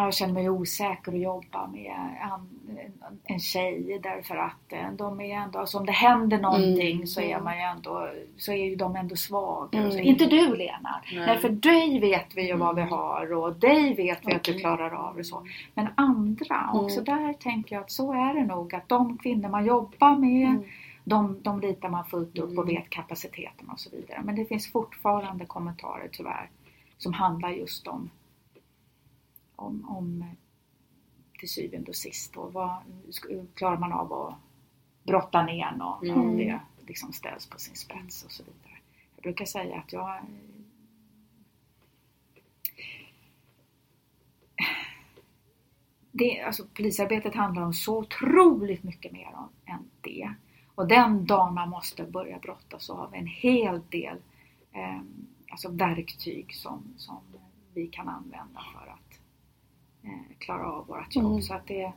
jag känner mig osäker att jobba med en, tjej därför att eh, de är ändå, alltså om det händer någonting mm. så är man ju ändå, så är ju de ändå svaga. Mm. Inte du Lena! Nej. Nej. för dig vet vi ju vad vi mm. har och dig vet vi okay. att du klarar av det så. Men andra, mm. också där tänker jag att så är det nog att de kvinnor man jobbar med mm. de, de litar man fullt upp och mm. vet kapaciteten och så vidare. Men det finns fortfarande kommentarer tyvärr som handlar just om om, om till syvende och sist då, vad klarar man av att brotta ner någon mm. om det liksom ställs på sin spets och så vidare. Jag brukar säga att jag det, alltså, polisarbetet handlar om så otroligt mycket mer om, än det. Och den dagen man måste börja brotta så har vi en hel del eh, alltså verktyg som, som vi kan använda för att Eh, klara av vårt jobb. Mm. Så att det,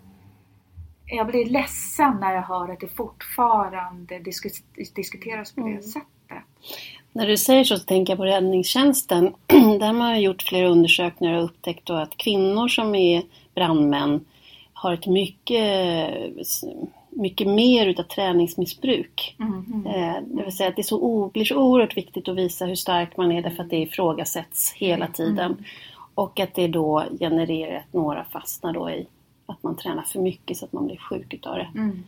jag blir ledsen när jag hör att det fortfarande diskuteras på det mm. sättet. När du säger så, så tänker jag på räddningstjänsten. [CLEARS THROAT] Där har man gjort flera undersökningar och upptäckt att kvinnor som är brandmän har ett mycket, mycket mer utav träningsmissbruk. Mm, mm, det vill säga att det så, blir så oerhört viktigt att visa hur stark man är därför att det ifrågasätts hela tiden. Mm. Och att det då genererar att några fastnar då i att man tränar för mycket så att man blir sjuk utav det. Mm.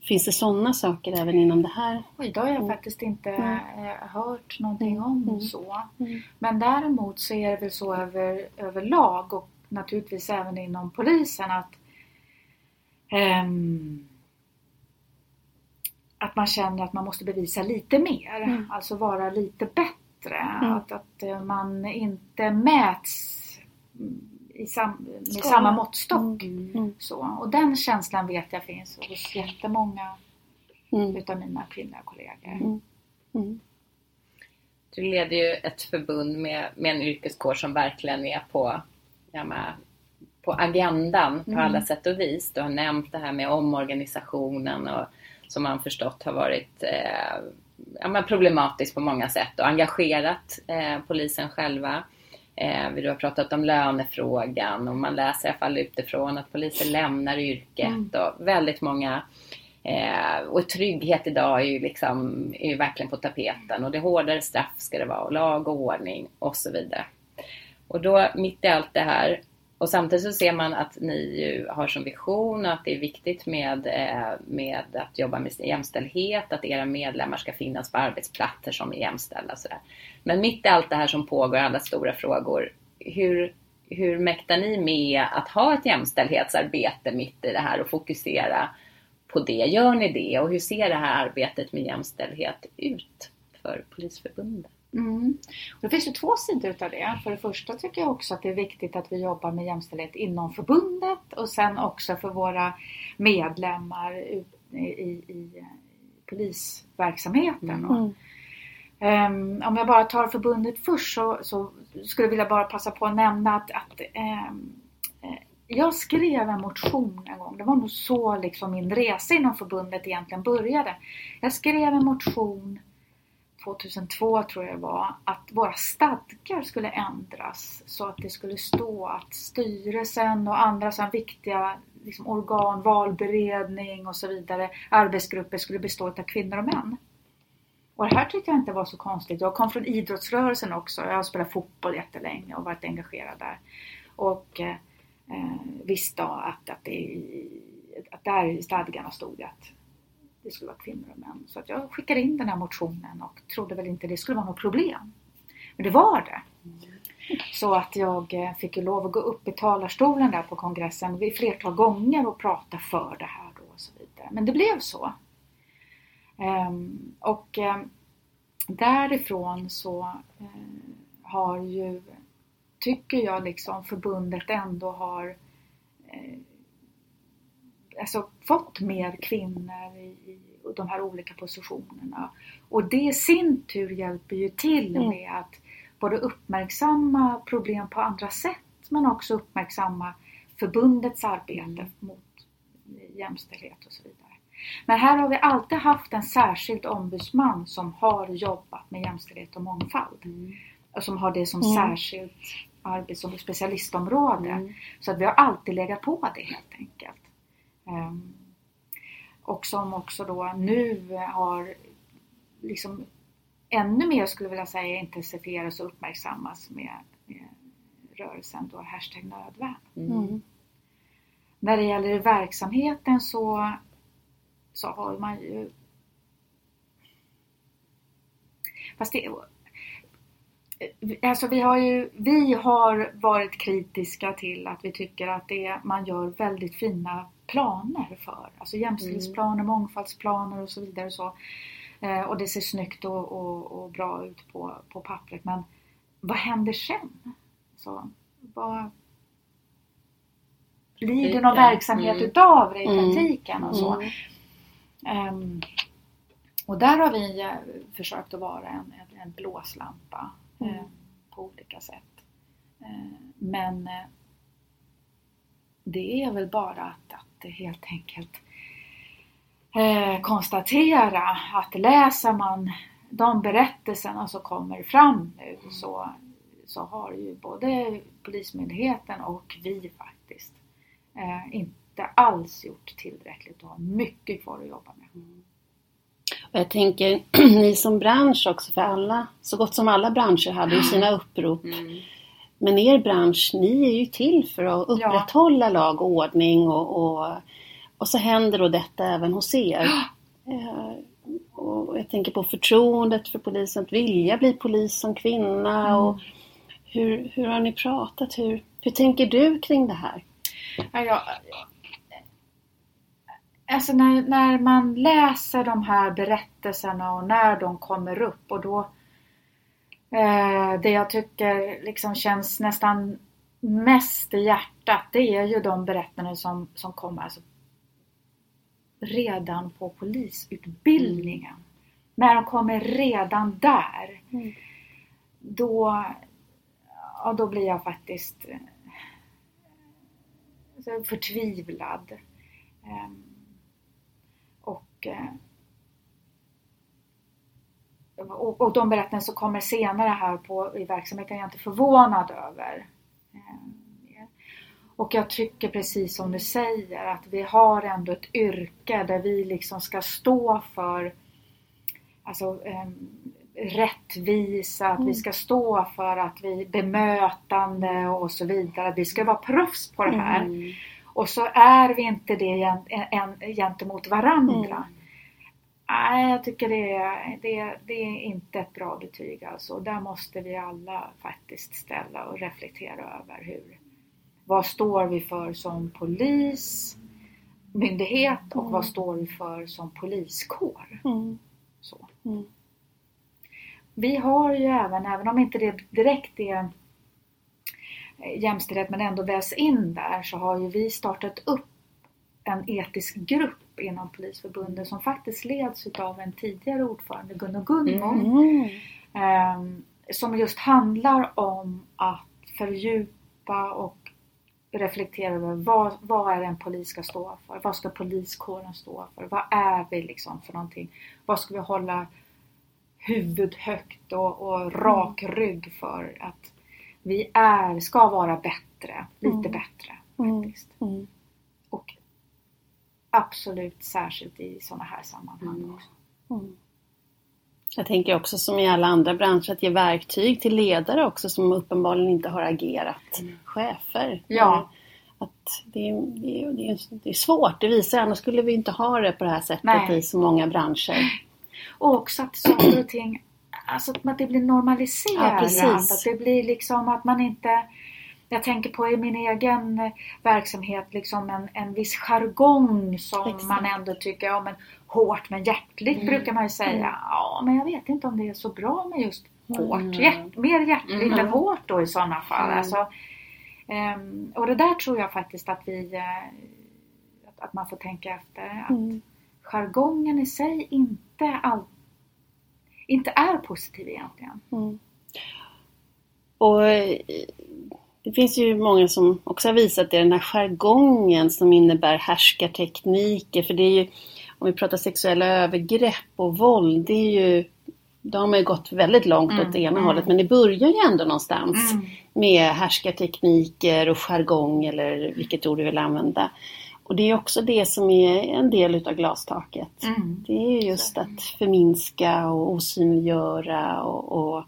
Finns det sådana saker även inom det här? Oj, det har jag mm. faktiskt inte mm. hört någonting om mm. så. Mm. Men däremot så är det väl så över, överlag och naturligtvis även inom polisen att um, att man känner att man måste bevisa lite mer. Mm. Alltså vara lite bättre. Att, att eh, man inte mäts i sam, med Skala. samma måttstock. Mm. Mm. Så. Och den känslan vet jag finns hos jättemånga mm. utav mina kvinnliga kollegor. Mm. Mm. Du leder ju ett förbund med, med en yrkeskår som verkligen är på, ja, med, på agendan på mm. alla sätt och vis. Du har nämnt det här med omorganisationen och som man förstått har varit eh, ja, problematiskt på många sätt och engagerat eh, polisen själva. Eh, vi har pratat om lönefrågan och man läser i alla fall utifrån att poliser lämnar yrket mm. och väldigt många eh, och trygghet idag är ju, liksom, är ju verkligen på tapeten och det hårdare straff ska det vara och lag och ordning och så vidare. Och då mitt i allt det här och samtidigt så ser man att ni ju har som vision att det är viktigt med, eh, med att jobba med jämställdhet, att era medlemmar ska finnas på arbetsplatser som är jämställda. Sådär. Men mitt i allt det här som pågår, alla stora frågor, hur, hur mäktar ni med att ha ett jämställdhetsarbete mitt i det här och fokusera på det? Gör ni det? Och hur ser det här arbetet med jämställdhet ut för Polisförbundet? Mm. Och det finns ju två sidor utav det. För det första tycker jag också att det är viktigt att vi jobbar med jämställdhet inom förbundet och sen också för våra medlemmar i, i, i polisverksamheten. Mm. Um, om jag bara tar förbundet först så, så, skulle jag vilja bara passa på att nämna att, att um, jag skrev en motion en gång. Det var nog så liksom min resa inom förbundet egentligen började. Jag skrev en motion 2002 tror jag det var, att våra stadgar skulle ändras så att det skulle stå att styrelsen och andra så viktiga liksom, organ, valberedning och så vidare, arbetsgrupper skulle bestå av kvinnor och män. Och det här tyckte jag inte var så konstigt. Jag kom från idrottsrörelsen också. Jag har spelat fotboll jättelänge och varit engagerad där. Och eh, eh visste att, att, det, att där i stadgarna stod att det skulle vara kvinnor och män. Så att jag skickade in den här motionen och trodde väl inte det skulle vara något problem. Men det var det. Så att jag eh, fick ju lov att gå upp i talarstolen där på kongressen vid flertal gånger och prata för det här då och så vidare. Men det blev så. Ehm, och ehm, därifrån så eh, har ju tycker jag liksom förbundet ändå har eh, alltså fått mer kvinnor i, i de här olika positionerna. Och det i sin tur hjälper ju till Mm. med att både uppmärksamma problem på andra sätt men också uppmärksamma förbundets arbete mot jämställdhet och så vidare. Men här har vi alltid haft en särskild ombudsman som har jobbat med jämställdhet och mångfald. Och som har det som Mm. särskilt arbets och specialistområde. Mm. Så att vi har alltid legat på det helt enkelt. Ehm, och som också då nu har liksom ännu mer skulle jag vilja säga intensifieras och uppmärksammas med, med rörelsen då hashtag nödvärn. Mm. När det gäller verksamheten så, så har man ju... Fast det, alltså vi, har ju, vi har varit kritiska till att vi tycker att det, man gör väldigt fina planer för. Alltså jämställdhetsplaner, mångfaldsplaner och så vidare. Och, så. Eh, och det ser snyggt och, och, och bra ut på, på pappret. Men vad händer sen? Så, vad, blir det någon Mm. verksamhet utav det i Mm. praktiken och så. Mm. Ehm, och där har vi eh, försökt att vara en, en, en blåslampa Mm. eh, på olika sätt. Eh, men eh, det är väl bara att, att helt enkelt eh, konstatera att läser man de berättelserna som kommer fram nu så, så har ju både Polismyndigheten och vi faktiskt eh, inte alls gjort tillräckligt och har mycket kvar att jobba med. Och jag tänker, [CLEARS THROAT] ni som bransch också, för alla, så gott som alla branscher hade ju sina upprop. Mm. Men er bransch, ni är ju till för att upprätthålla lag och ordning och, och, och så händer då detta även hos er. Eh, och jag tänker på förtroendet för polisen, att vilja bli polis som kvinna. Och hur, hur har ni pratat? Hur, hur tänker du kring det här? Ja, alltså när, när man läser de här berättelserna och när de kommer upp och då eh, det jag tycker liksom känns nästan mest i hjärtat det är ju de berättelser som, som kommer alltså, redan på polisutbildningen. När de kommer redan där Mm. då, ja, då blir jag faktiskt eh, förtvivlad. Ehm, och, eh, och, och de berättelser som kommer senare här på, i verksamheten är jag inte förvånad över. Ehm, Och jag tycker precis som du säger att vi har ändå ett yrke där vi liksom ska stå för alltså, ehm, rättvisa, att vi ska stå för att vi bemötande och så vidare. Vi ska vara proffs på det här. Mm. Och så är vi inte det gen- en, en, gentemot varandra. Nej, jag tycker det är, det, det är inte ett bra betyg alltså. Där måste vi alla faktiskt ställa och reflektera över hur, vad står vi för som polismyndighet och vad står vi för som poliskår. Mm. Så. Mm. Vi har ju även, även om inte det direkt är eh, jämställdhet men ändå vävs in där så har ju vi startat upp en etisk grupp inom Polisförbundet som faktiskt leds utav en tidigare ordförande, Gunnar Gunmo. Mm. Ehm, som just handlar om att fördjupa och reflektera över vad, vad är det en polis ska stå för? Vad ska poliskåren stå för? Vad är vi liksom för någonting? Vad ska vi hålla huvud högt och, och rak rygg för? Att vi är, ska vara bättre, lite Mm. bättre Mm. faktiskt. Mm. Absolut särskilt i sådana här sammanhang Mm. också. Mm. Jag tänker också som i alla andra branscher att ge verktyg till ledare också som uppenbarligen inte har agerat. Chefer. Ja. Att det, är, det, är, det, är, det är svårt, det visar annars skulle vi inte ha det på det här sättet Nej. i så många branscher. Och också att saker och ting, alltså att det blir normaliserat. Ja, att det blir liksom att man inte jag tänker på i min egen eh, verksamhet liksom en, en viss jargong som Exakt. man ändå tycker, ja men hårt men hjärtligt Mm. brukar man ju säga. Mm. Ja men jag vet inte om det är så bra med just hårt. Mm. Hjärt, mer hjärtligt Mm. än hårt då i sådana fall. Mm. Alltså, ehm, och det där tror jag faktiskt att vi eh, att, man får tänka efter. Att Mm. jargongen i sig inte, all, inte är positiv egentligen. Och eh, det finns ju många som också har visat det, den här jargongen som innebär härskartekniker. För det är ju, om vi pratar sexuella övergrepp och våld, det är ju, då har man ju gått väldigt långt Mm, åt det ena mm. hållet. Men det börjar ju ändå någonstans Mm. med härskartekniker och jargong eller vilket ord du vill använda. Och det är också det som är en del utav glastaket. Mm. Det är just att förminska och osynliggöra och, och,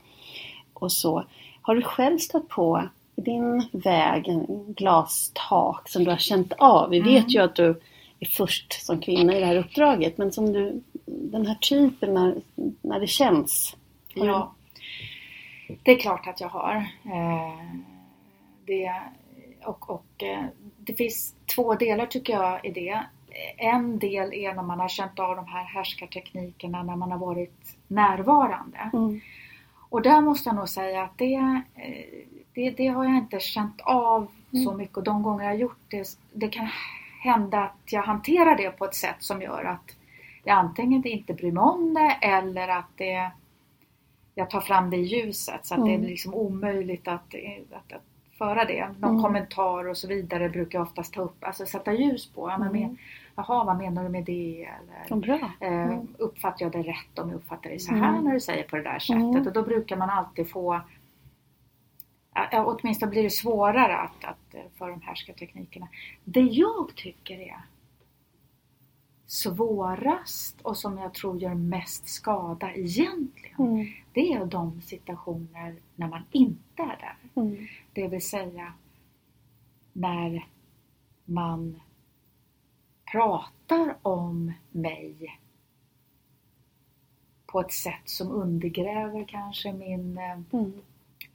och så. Har du själv stött på din väg en glastak som du har känt av? Vi Mm. vet ju att du är först som kvinna i det här uppdraget men som du, den här typen när, när det känns. Du- Ja, det är klart att jag har. Eh, det, och och eh, det finns två delar tycker jag i det. En del är när man har känt av de här härskarteknikerna när man har varit närvarande. Mm. Och där måste jag nog säga att det, eh, det, det har jag inte känt av Mm. så mycket. Och de gånger jag har gjort det, det kan hända att jag hanterar det på ett sätt som gör att jag antingen inte bryr mig om det eller att det, jag tar fram det i ljuset. Så att det Mm. är liksom omöjligt att, att, att föra det. Någon Mm. kommentar och så vidare brukar jag oftast ta upp, alltså sätta ljus på. Ja, men Mm. men, jaha, vad menar du med det? Eller. Eh, uppfattar jag det rätt om jag uppfattar det så här Mm. när du säger på det där sättet? Mm. Och då brukar man alltid få åtminstone blir det svårare att, att eh, för de härskarteknikerna. Det jag tycker är svårast och som jag tror gör mest skada egentligen, Mm. det är de situationer när man inte är där. Mm. Det vill säga när man pratar om mig på ett sätt som undergräver kanske min eh, Mm.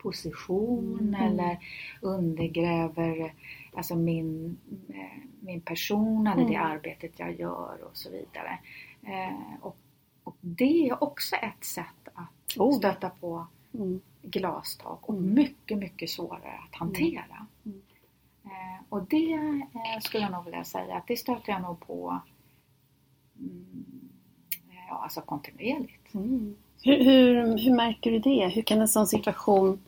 Position Mm. eller undergräver alltså min, eh, min person eller det Mm. arbetet jag gör och så vidare. Eh, och, och det är också ett sätt att Oh. stöta på Mm. glastak och Mm. mycket, mycket svårare att hantera. Mm. Eh, och det eh, skulle jag nog vilja säga att det stöter jag nog på mm, ja, alltså kontinuerligt. Mm. Hur, hur, hur märker du det? Hur kan en sån situation,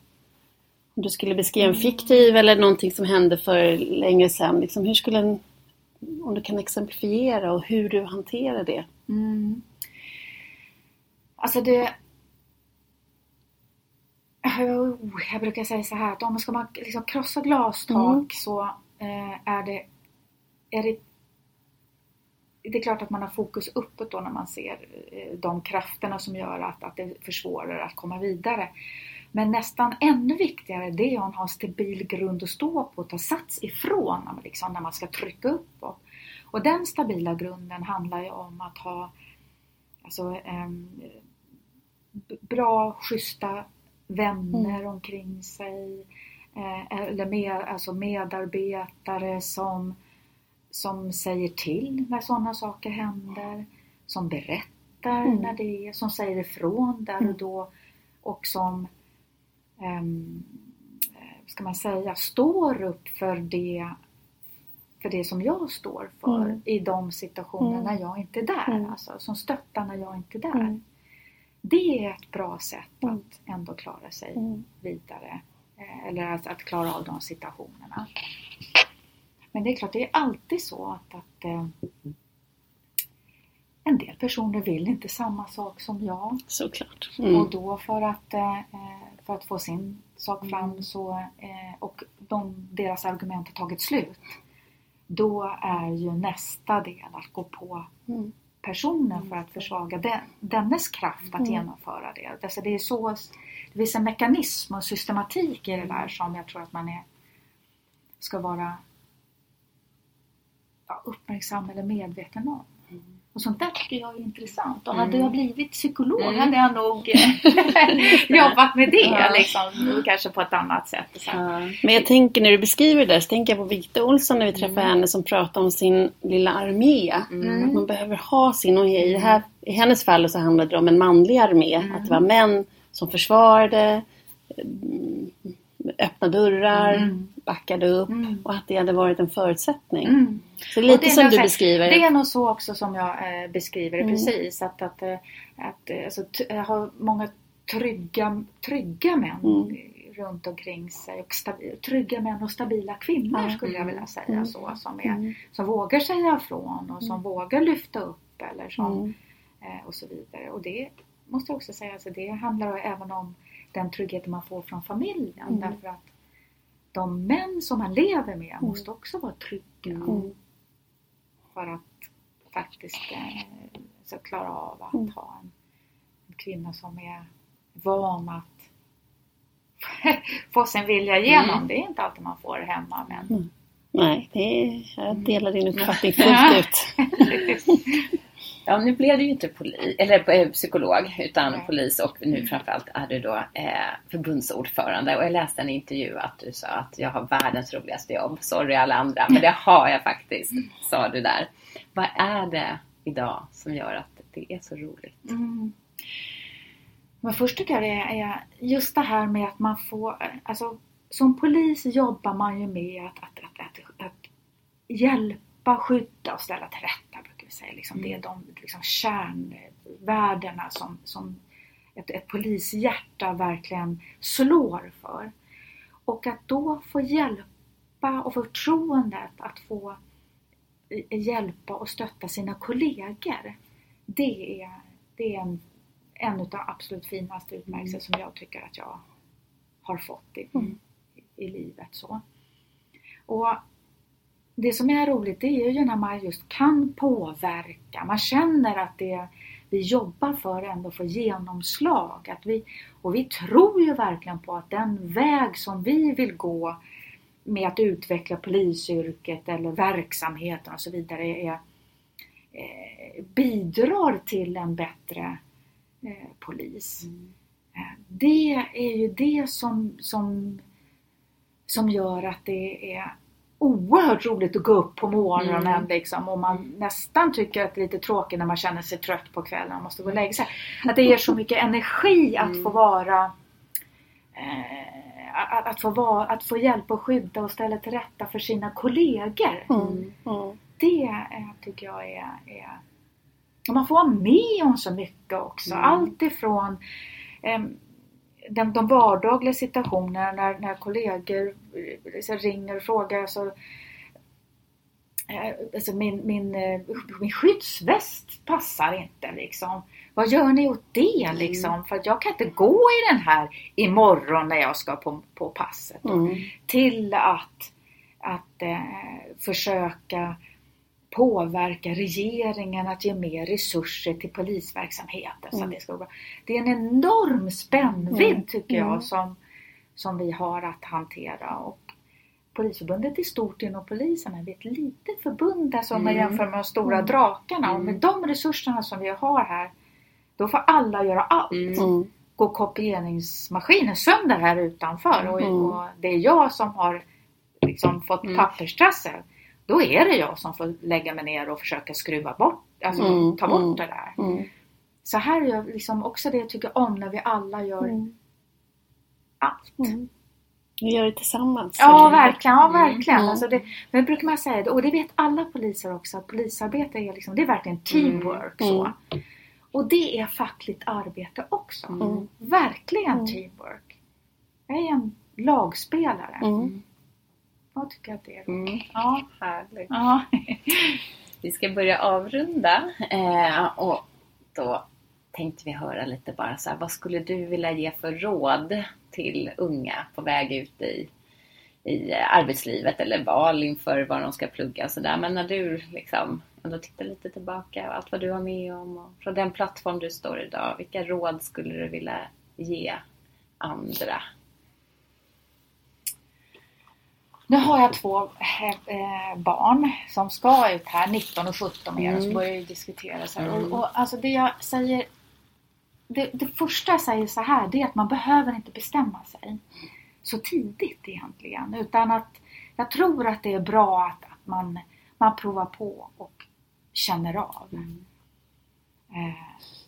om du skulle beskriva en fiktiv eller någonting som hände för länge sedan, liksom, hur skulle en, om du kan exemplifiera och hur du hanterar det? Mm. Alltså det... Oh, Jag brukar säga så här att om man ska man liksom krossa glastak Mm. så eh, är det, är det det är klart att man har fokus uppåt då när man ser eh, de krafterna som gör att, att det försvårar att komma vidare. Men nästan ännu viktigare det är att ha en stabil grund att stå på och ta sats ifrån liksom, när man ska trycka uppåt. Och den stabila grunden handlar ju om att ha alltså, b- bra, schyssta vänner omkring sig. Eh, eller med, alltså medarbetare som, som säger till när sådana saker händer. Som berättar Mm. när det är, som säger ifrån där Mm. och då. Och som, eh, ska man säga, står upp för det för det som jag står för Mm. i de situationer Mm. när jag inte är där. Mm. Alltså, som stöttar när jag inte är där. Mm. Det är ett bra sätt Mm. att ändå klara sig Mm. vidare. Eh, Eller att, att klara av de situationerna. Men det är klart, det är alltid så att, att eh, en del personer vill inte samma sak som jag. Såklart. Och Mm. då för att, eh, för att få sin sak Mm. fram så, eh, och de, deras argument har tagit slut. Då är ju nästa del att gå på Mm. personen för att försvaga den, dennes kraft att Mm. genomföra det. Alltså det, är så, det finns en mekanism och systematik i det där som jag tror att man är, ska vara ja, uppmärksam eller medveten om. Och sånt där tycker jag är intressant. Och hade Mm. jag blivit psykolog Mm. hade jag nog [LAUGHS] [LAUGHS] jobbat med det Ja. liksom, kanske på ett annat sätt. Så. Men jag tänker när du beskriver det där så tänker jag på Birgitta Olsson när vi träffade Mm. henne som pratade om sin lilla armé. Mm. Att man behöver ha sin, och i, det här, i hennes fall så handlade det om en manlig armé. Mm. Att det var män som försvarade, mm, öppna dörrar, Mm. Backade upp Mm. och att det hade varit en förutsättning. Mm. Så lite det som du beskriver. Det är nog så också som jag eh, beskriver det Mm. precis. Att, att, eh, att eh, alltså, jag har många trygga, trygga män Mm. runt omkring sig. Och stabi- trygga män och stabila kvinnor skulle jag vilja säga. Mm. Så, som, är, Mm. som vågar säga ifrån och som vågar lyfta upp. Eller som, Mm. eh, och så vidare. Och det måste jag också säga, alltså, det handlar även om den tryggheten man får från familjen. Mm. Därför att de män som man lever med måste också vara trygga Mm. för att faktiskt eh, så klara av att Mm. ha en, en kvinna som är van att [LAUGHS] få sin vilja igenom. Mm. Det är inte alltid man får hemma. Men... Nej, det är, jag delar din [LAUGHS] uppfattning fullt ut. [LAUGHS] Ja, nu blev du ju inte poli, eller, eh, psykolog utan Nej. polis och nu framförallt är du då eh, förbundsordförande. Och jag läste en intervju att du sa att jag har världens roligaste jobb. Sorry alla andra, men det har jag faktiskt, sa du där. Vad är det idag som gör att det är så roligt? Mm. Men först tycker jag det är just det här med att man får, alltså som polis jobbar man ju med att, att, att, att, att hjälpa, skydda och ställa till rätta vi säga. Liksom, Det är de liksom, kärnvärdena som, som ett, ett polishjärta verkligen slår för. Och att då få hjälpa och förtroendet att få hjälpa och stötta sina kollegor. Det är, det är en, en av de absolut finaste utmärkelser som jag tycker att jag har fått i, i, i livet. Så. Och det som är roligt det är ju när man just kan påverka. Man känner att det vi jobbar för ändå får genomslag. Att vi, och vi tror ju verkligen på att den väg som vi vill gå med att utveckla polisyrket eller verksamheten och så vidare är, eh, bidrar till en bättre eh, polis. Eh, Det är ju det som, som, som gör att det är oerhört roligt att gå upp på morgonen Mm. liksom, och man nästan tycker att det är lite tråkigt när man känner sig trött på kvällen och måste gå och lägga sig. Att det ger så mycket energi att få vara eh, att, att, få vara, att få hjälpa och skydda och ställa till rätta för sina kollegor. Mm. Mm. Det eh, tycker jag är, är... Man får vara med om så mycket också. Mm. Allt ifrån eh, de, de vardagliga situationerna när, när kollegor eh, ringer och frågar så eh, Alltså min, min, eh, min skyddsväst passar inte liksom. Vad gör ni åt det liksom? För att jag kan inte gå i den här imorgon när jag ska på, på passet. Mm. Till att, att eh, försöka påverka regeringen att ge mer resurser till polisverksamheten. Så Mm. att det, ska bra. det är en enorm spännvidd Mm. tycker jag Mm. som, som vi har att hantera. Och Polisförbundet är stort inom polisen men vi är ett litet förbund alltså, om man Mm. jämför med de stora Mm. drakarna. Och med de resurserna som vi har här då får alla göra allt. Går kopieringsmaskinen sönder här utanför och, Mm. och det är jag som har liksom fått Mm. papperstrassel. Då är det jag som får lägga mig ner och försöka skruva bort, alltså Mm. ta bort Mm. det där. Mm. Så här är jag liksom också det jag tycker om när vi alla gör Mm. allt. Mm. Vi gör det tillsammans. Ja, verkligen. Ja, verkligen. Mm. Alltså det, det brukar man säga, och det vet alla poliser också, att polisarbete är, liksom, det är verkligen teamwork. Mm. Så. Och det är fackligt arbete också. Verkligen teamwork. Jag är en lagspelare. Jag tycker att det är roligt. Mm. Ja. Härligt. Ja. [LAUGHS] Vi ska börja avrunda eh, och då tänkte vi höra lite bara så här, vad skulle du vilja ge för råd till unga på väg ut i, i arbetslivet eller val inför vad de ska plugga och sådär. Men när du liksom ändå tittar lite tillbaka och allt vad du har med om och från den plattform du står idag, vilka råd skulle du vilja ge andra? Nu har jag två eh, barn som ska ut här, 19 och 17 med mm. så börjar ju diskutera så. Mm. Och, och alltså det jag säger det, det första jag säger så här det är att man behöver inte bestämma sig så tidigt egentligen utan att jag tror att det är bra att, att man, man provar på och känner av. Mm. Eh,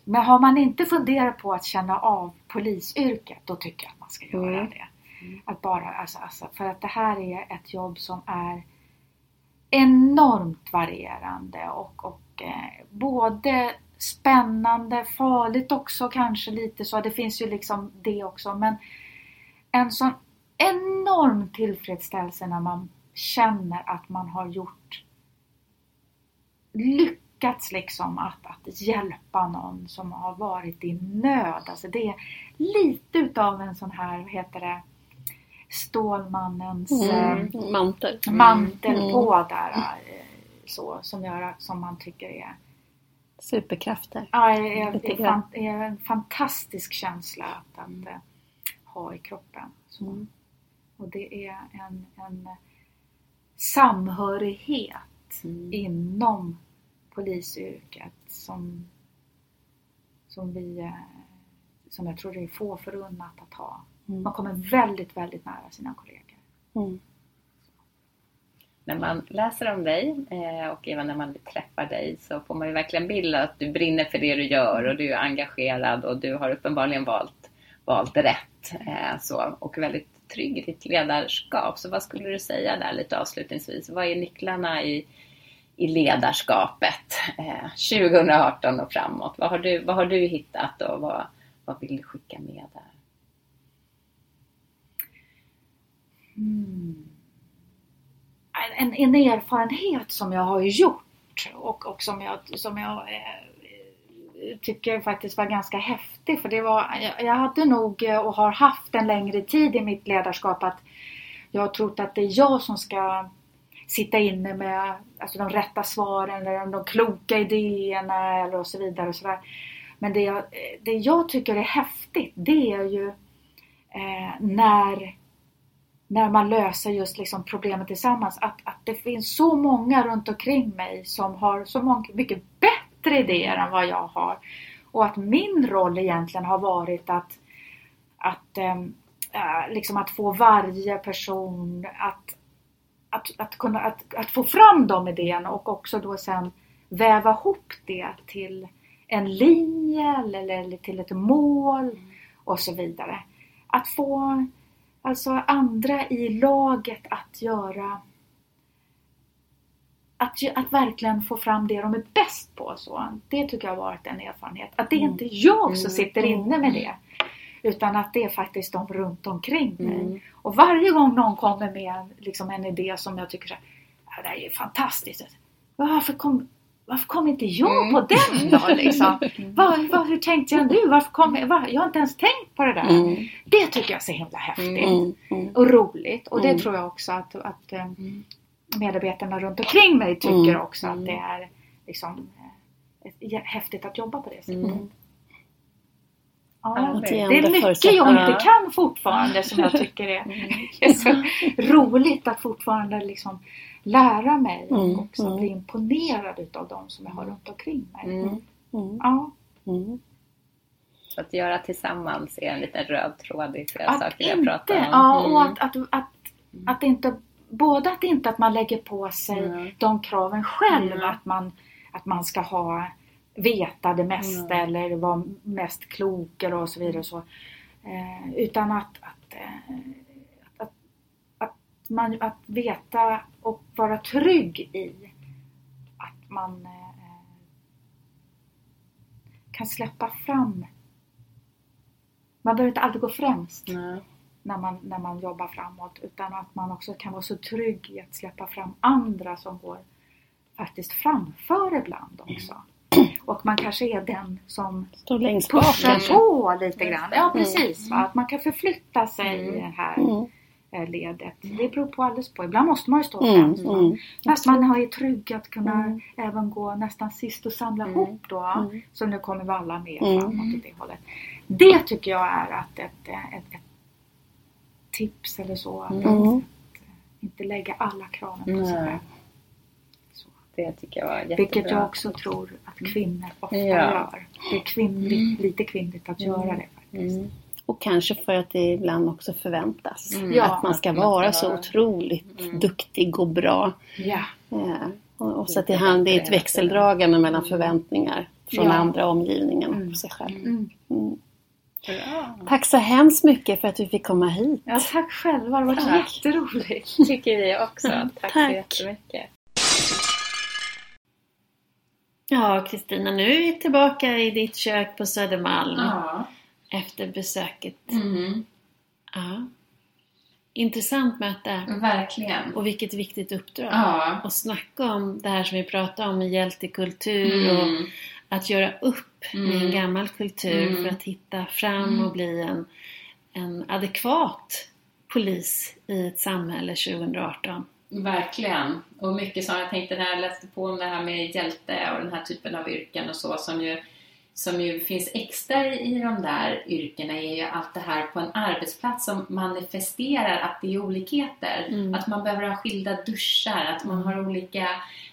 Men har man inte funderat på att känna av polisyrket, då tycker jag att man ska göra Mm. Att bara, alltså, alltså, för att det här är ett jobb som är enormt varierande och, och eh, både spännande, farligt också kanske lite så. Det finns ju liksom det också. Men en sån enorm tillfredsställelse när man känner att man har gjort lyckats liksom att, att hjälpa någon som har varit i nöd. Alltså det är lite utav en sån här, vad heter det, Stålmannens eh, Mm. Mantel. mantel Mm. på där. eh, Så, som, gör, som man tycker är, Superkrafter. ja, är, är, är, fan, är en fantastisk känsla att, att eh, ha i kroppen. Så. Mm. Och det är en, en samhörighet Mm. inom polisyrket som, som vi eh, som jag tror det är få förunnat att ha. Mm. Man kommer väldigt, väldigt nära sina kollegor. Mm. När man läser om dig eh, och även när man träffar dig så får man ju verkligen bild av att du brinner för det du gör och du är engagerad och du har uppenbarligen valt, valt rätt. Eh, så, och väldigt trygg i ditt ledarskap. Så vad skulle du säga där lite avslutningsvis? Vad är nycklarna i, i ledarskapet eh, 2018 och framåt? Vad har du, vad har du hittat och vad, vad vill du skicka med där? Mm. En, en erfarenhet som jag har gjort och, och som jag, som jag eh, tycker faktiskt var ganska häftig. För det var, jag, jag hade nog eh, och har haft en längre tid i mitt ledarskap att jag har trott att det är jag som ska sitta inne med alltså, de rätta svaren eller de kloka idéerna eller och så vidare. Och så där. Men det jag, eh, det jag tycker är häftigt det är ju eh, när när man löser just liksom problemet tillsammans. Att, att det finns så många runt omkring mig som har så många, mycket bättre idéer än vad jag har. Och att min roll egentligen har varit att, att, äh, liksom att få varje person att, att, att, kunna, att, att få fram de idéerna och också då sen väva ihop det till en linje eller, eller till ett mål och så vidare. Att få Alltså andra i laget att göra att, att verkligen få fram det de är bäst på. Så. Det tycker jag har varit en erfarenhet. Att det är inte jag som sitter inne med det. Utan att det är faktiskt de runt omkring mig. Och varje gång någon kommer med liksom en idé som jag tycker så här, "Ja, det här är fantastiskt. Varför kom, varför kom inte jag på den då? Liksom? [LAUGHS] Vad, vad, hur tänkte jag nu? Varför kom jag, var, jag har inte ens tänkt på det där. Mm. Det tycker jag är så himla häftigt Mm. Mm. och roligt. Och det Mm. tror jag också att, att eh, medarbetarna runt omkring mig tycker Mm. också att det är liksom, eh, häftigt att jobba på det sättet. Mm. Ja, det är mycket jag inte kan fortfarande som jag tycker är, [LAUGHS] är så roligt att fortfarande liksom lära mig och Mm, också mm. bli imponerad utav de som jag har runt omkring mig. Mm. Mm. Ja, Mm. Så att göra tillsammans är en liten röd tråd i flera att saker inte, pratat om. ja, Mm. och att, att, att, att inte både att inte att man lägger på sig Mm. de kraven själv Mm. att, man, att man ska ha veta det mesta Mm. eller vara mest klok och så vidare och så. Eh, utan att, att, eh, att, att, man, att veta och vara trygg i att man eh, kan släppa fram man behöver inte alltid gå främst Nej. när man, när man jobbar framåt utan att man också kan vara så trygg i att släppa fram andra som går faktiskt framför ibland också. Och man kanske är den som Står längst pushar på lite grann. Ja precis, va? att man kan förflytta sig i Mm. här Mm. Eh, ledet. Det beror på alldeles på. Ibland måste man ju stå Mm. främst. Mm. Fast man har ju trygg att kunna Mm. även gå nästan sist och samla Mm. ihop då. Mm. Så nu kommer vi alla med Mm. framåt åt det hållet. Det tycker jag är att ett, ett, ett tips eller så. Att, Mm. att inte lägga alla kraven på sig själv. Det tycker jag var jättebra. Vilket jag också tror att kvinnor ofta Ja. gör. Det är kvinnligt, lite kvinnligt att göra det faktiskt. Mm. Och kanske för att det ibland också förväntas. Mm. Ja, att man ska vara så otroligt Mm. duktig och bra. Ja. Eh, Och, och så att det, hand, det är ett växeldragande mellan förväntningar från Ja. andra omgivningen på sig själv. Mm. Mm. Tack så hemskt mycket för att vi fick komma hit. Ja, tack själva. Det var Tack. jätteroligt. [LAUGHS] tycker vi också. Ja, Tack, tack. så jättemycket. Ja, Kristina, nu är vi tillbaka i ditt kök på Södermalm Ja. Efter besöket. Mm. Ja. Intressant möte Verkligen. och vilket viktigt uppdrag. Ja. Och snacka om det här som vi pratade om med hjältekultur och Mm. att göra upp med en Mm. gammal kultur Mm. för att hitta fram och bli en, en adekvat polis i ett samhälle 2018. Verkligen. Och mycket som jag tänkte när jag läste på om det här med hjälte och den här typen av yrken och så som ju, som ju finns extra i de där yrkena är ju allt det här på en arbetsplats som manifesterar att det är olikheter. Mm. Att man behöver ha skilda duschar, att man har olika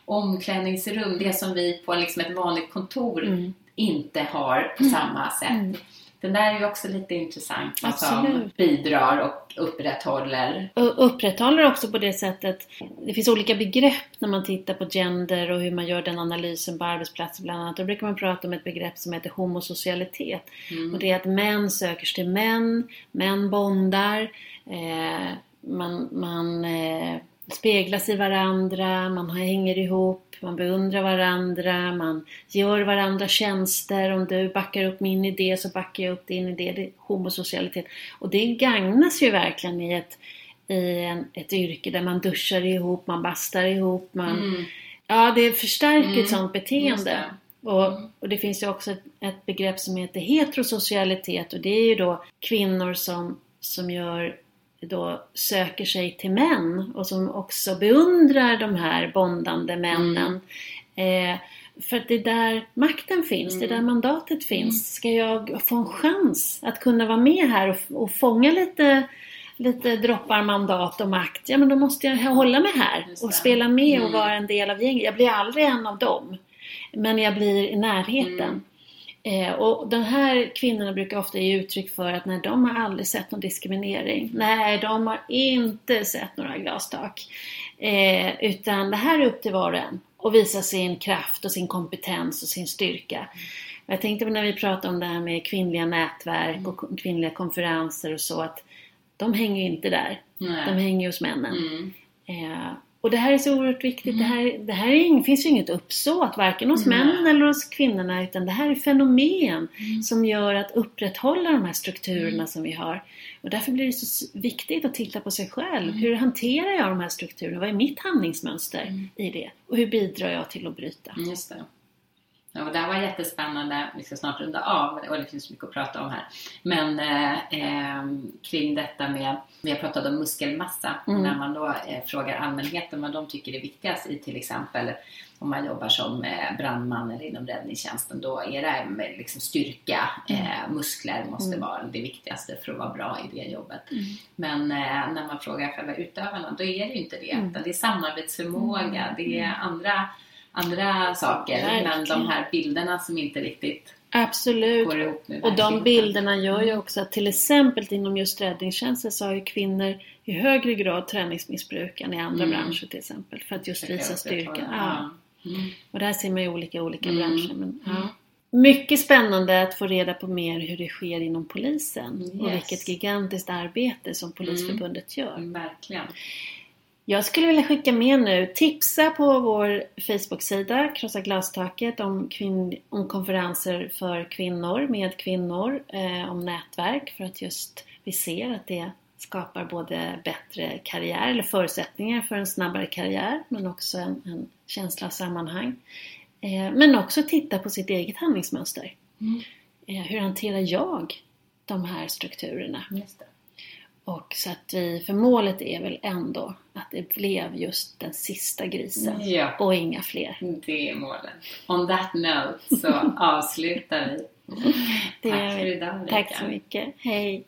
omklädningsrum. Det som vi på liksom ett vanligt kontor Mm. inte har på samma sätt. Den där är ju också lite intressant. vad Som bidrar och upprätthåller. Och upprätthåller också på det sättet, det finns olika begrepp när man tittar på gender och hur man gör den analysen på arbetsplatser bland annat. Då brukar man prata om ett begrepp som heter homosocialitet. Mm. Och det är att män söker sig till män, män bondar, eh, man, man eh, speglas i varandra, man hänger ihop, man beundrar varandra, man gör varandra tjänster. Om du backar upp min idé så backar jag upp din idé. Det är homosocialitet. Och det gagnas ju verkligen i ett, i en, ett yrke där man duschar ihop, man bastar ihop, man... Mm. Ja, det förstärker Mm, ett sånt beteende. det. Och, Mm. och det finns ju också ett, ett begrepp som heter heterosocialitet och det är ju då kvinnor som, som gör då söker sig till män och som också beundrar de här bondande männen. Eh, för att det är där makten finns, det är där mandatet finns. Ska jag få en chans att kunna vara med här och, och fånga lite, lite droppar mandat och makt, ja men då måste jag hålla mig här och spela med och Mm. vara en del av gänget. Jag blir aldrig en av dem. Men jag blir i närheten. Mm. Eh, och de här kvinnorna brukar ofta ge uttryck för att nej, de har aldrig sett någon diskriminering. Nej, de har inte sett några glastak. Eh, utan det här är upp till var och en. Och visa sin kraft och sin kompetens och sin styrka. Jag tänkte på när vi pratade om det här med kvinnliga nätverk och ko- kvinnliga konferenser och så att de hänger ju inte där. Nej. De hänger ju hos männen. Mm. Eh, och det här är så oerhört viktigt. Det här, det här är, finns ju inget uppsåt, varken hos männen eller hos kvinnorna, utan det här är fenomen som gör att upprätthålla de här strukturerna som vi har. Och därför blir det så viktigt att titta på sig själv. Hur hanterar jag de här strukturerna? Vad är mitt handlingsmönster i det? Och hur bidrar jag till att bryta? Just det. Och det här var jättespännande. Vi ska snart runda av och det finns mycket att prata om här. Men eh, eh, kring detta med, vi har pratat om muskelmassa. Mm. När man då eh, frågar allmänheten vad de tycker är viktigast i till exempel om man jobbar som eh, brandman eller inom räddningstjänsten. Då är det med liksom styrka, eh, muskler måste vara det viktigaste för att vara bra i det jobbet. Men eh, när man frågar själva utövarna då är det ju inte det. Utan det är samarbetsförmåga, det är andra andra saker. Men Verkligen. de här bilderna som inte riktigt Absolut. går ihop med Och de bilderna gör ju också att till exempel inom just räddningstjänsten så har ju kvinnor i högre grad träningsmissbruk än i andra Mm. branscher till exempel. För att just visa styrka. Ja. Mm. Och där ser man ju olika olika Mm. branscher. Men, ja. Mycket spännande att få reda på mer hur det sker inom polisen. Och Yes. vilket gigantiskt arbete som Polisförbundet gör. Verkligen. Jag skulle vilja skicka med nu, tipsa på vår Facebook-sida Krossa glastaket om, kvinn- om konferenser för kvinnor, med kvinnor, eh, om nätverk för att just vi ser att det skapar både bättre karriär eller förutsättningar för en snabbare karriär men också en, en känsla av sammanhang. Eh, men också titta på sitt eget handlingsmönster. Mm. Eh, hur hanterar jag de här strukturerna? Och så att vi, för målet är väl ändå att det blev just den sista grisen ja. och inga fler. Det är målet. On that note så [LAUGHS] avslutar vi. Det tack för idag Ulrika. Tack så mycket. Hej.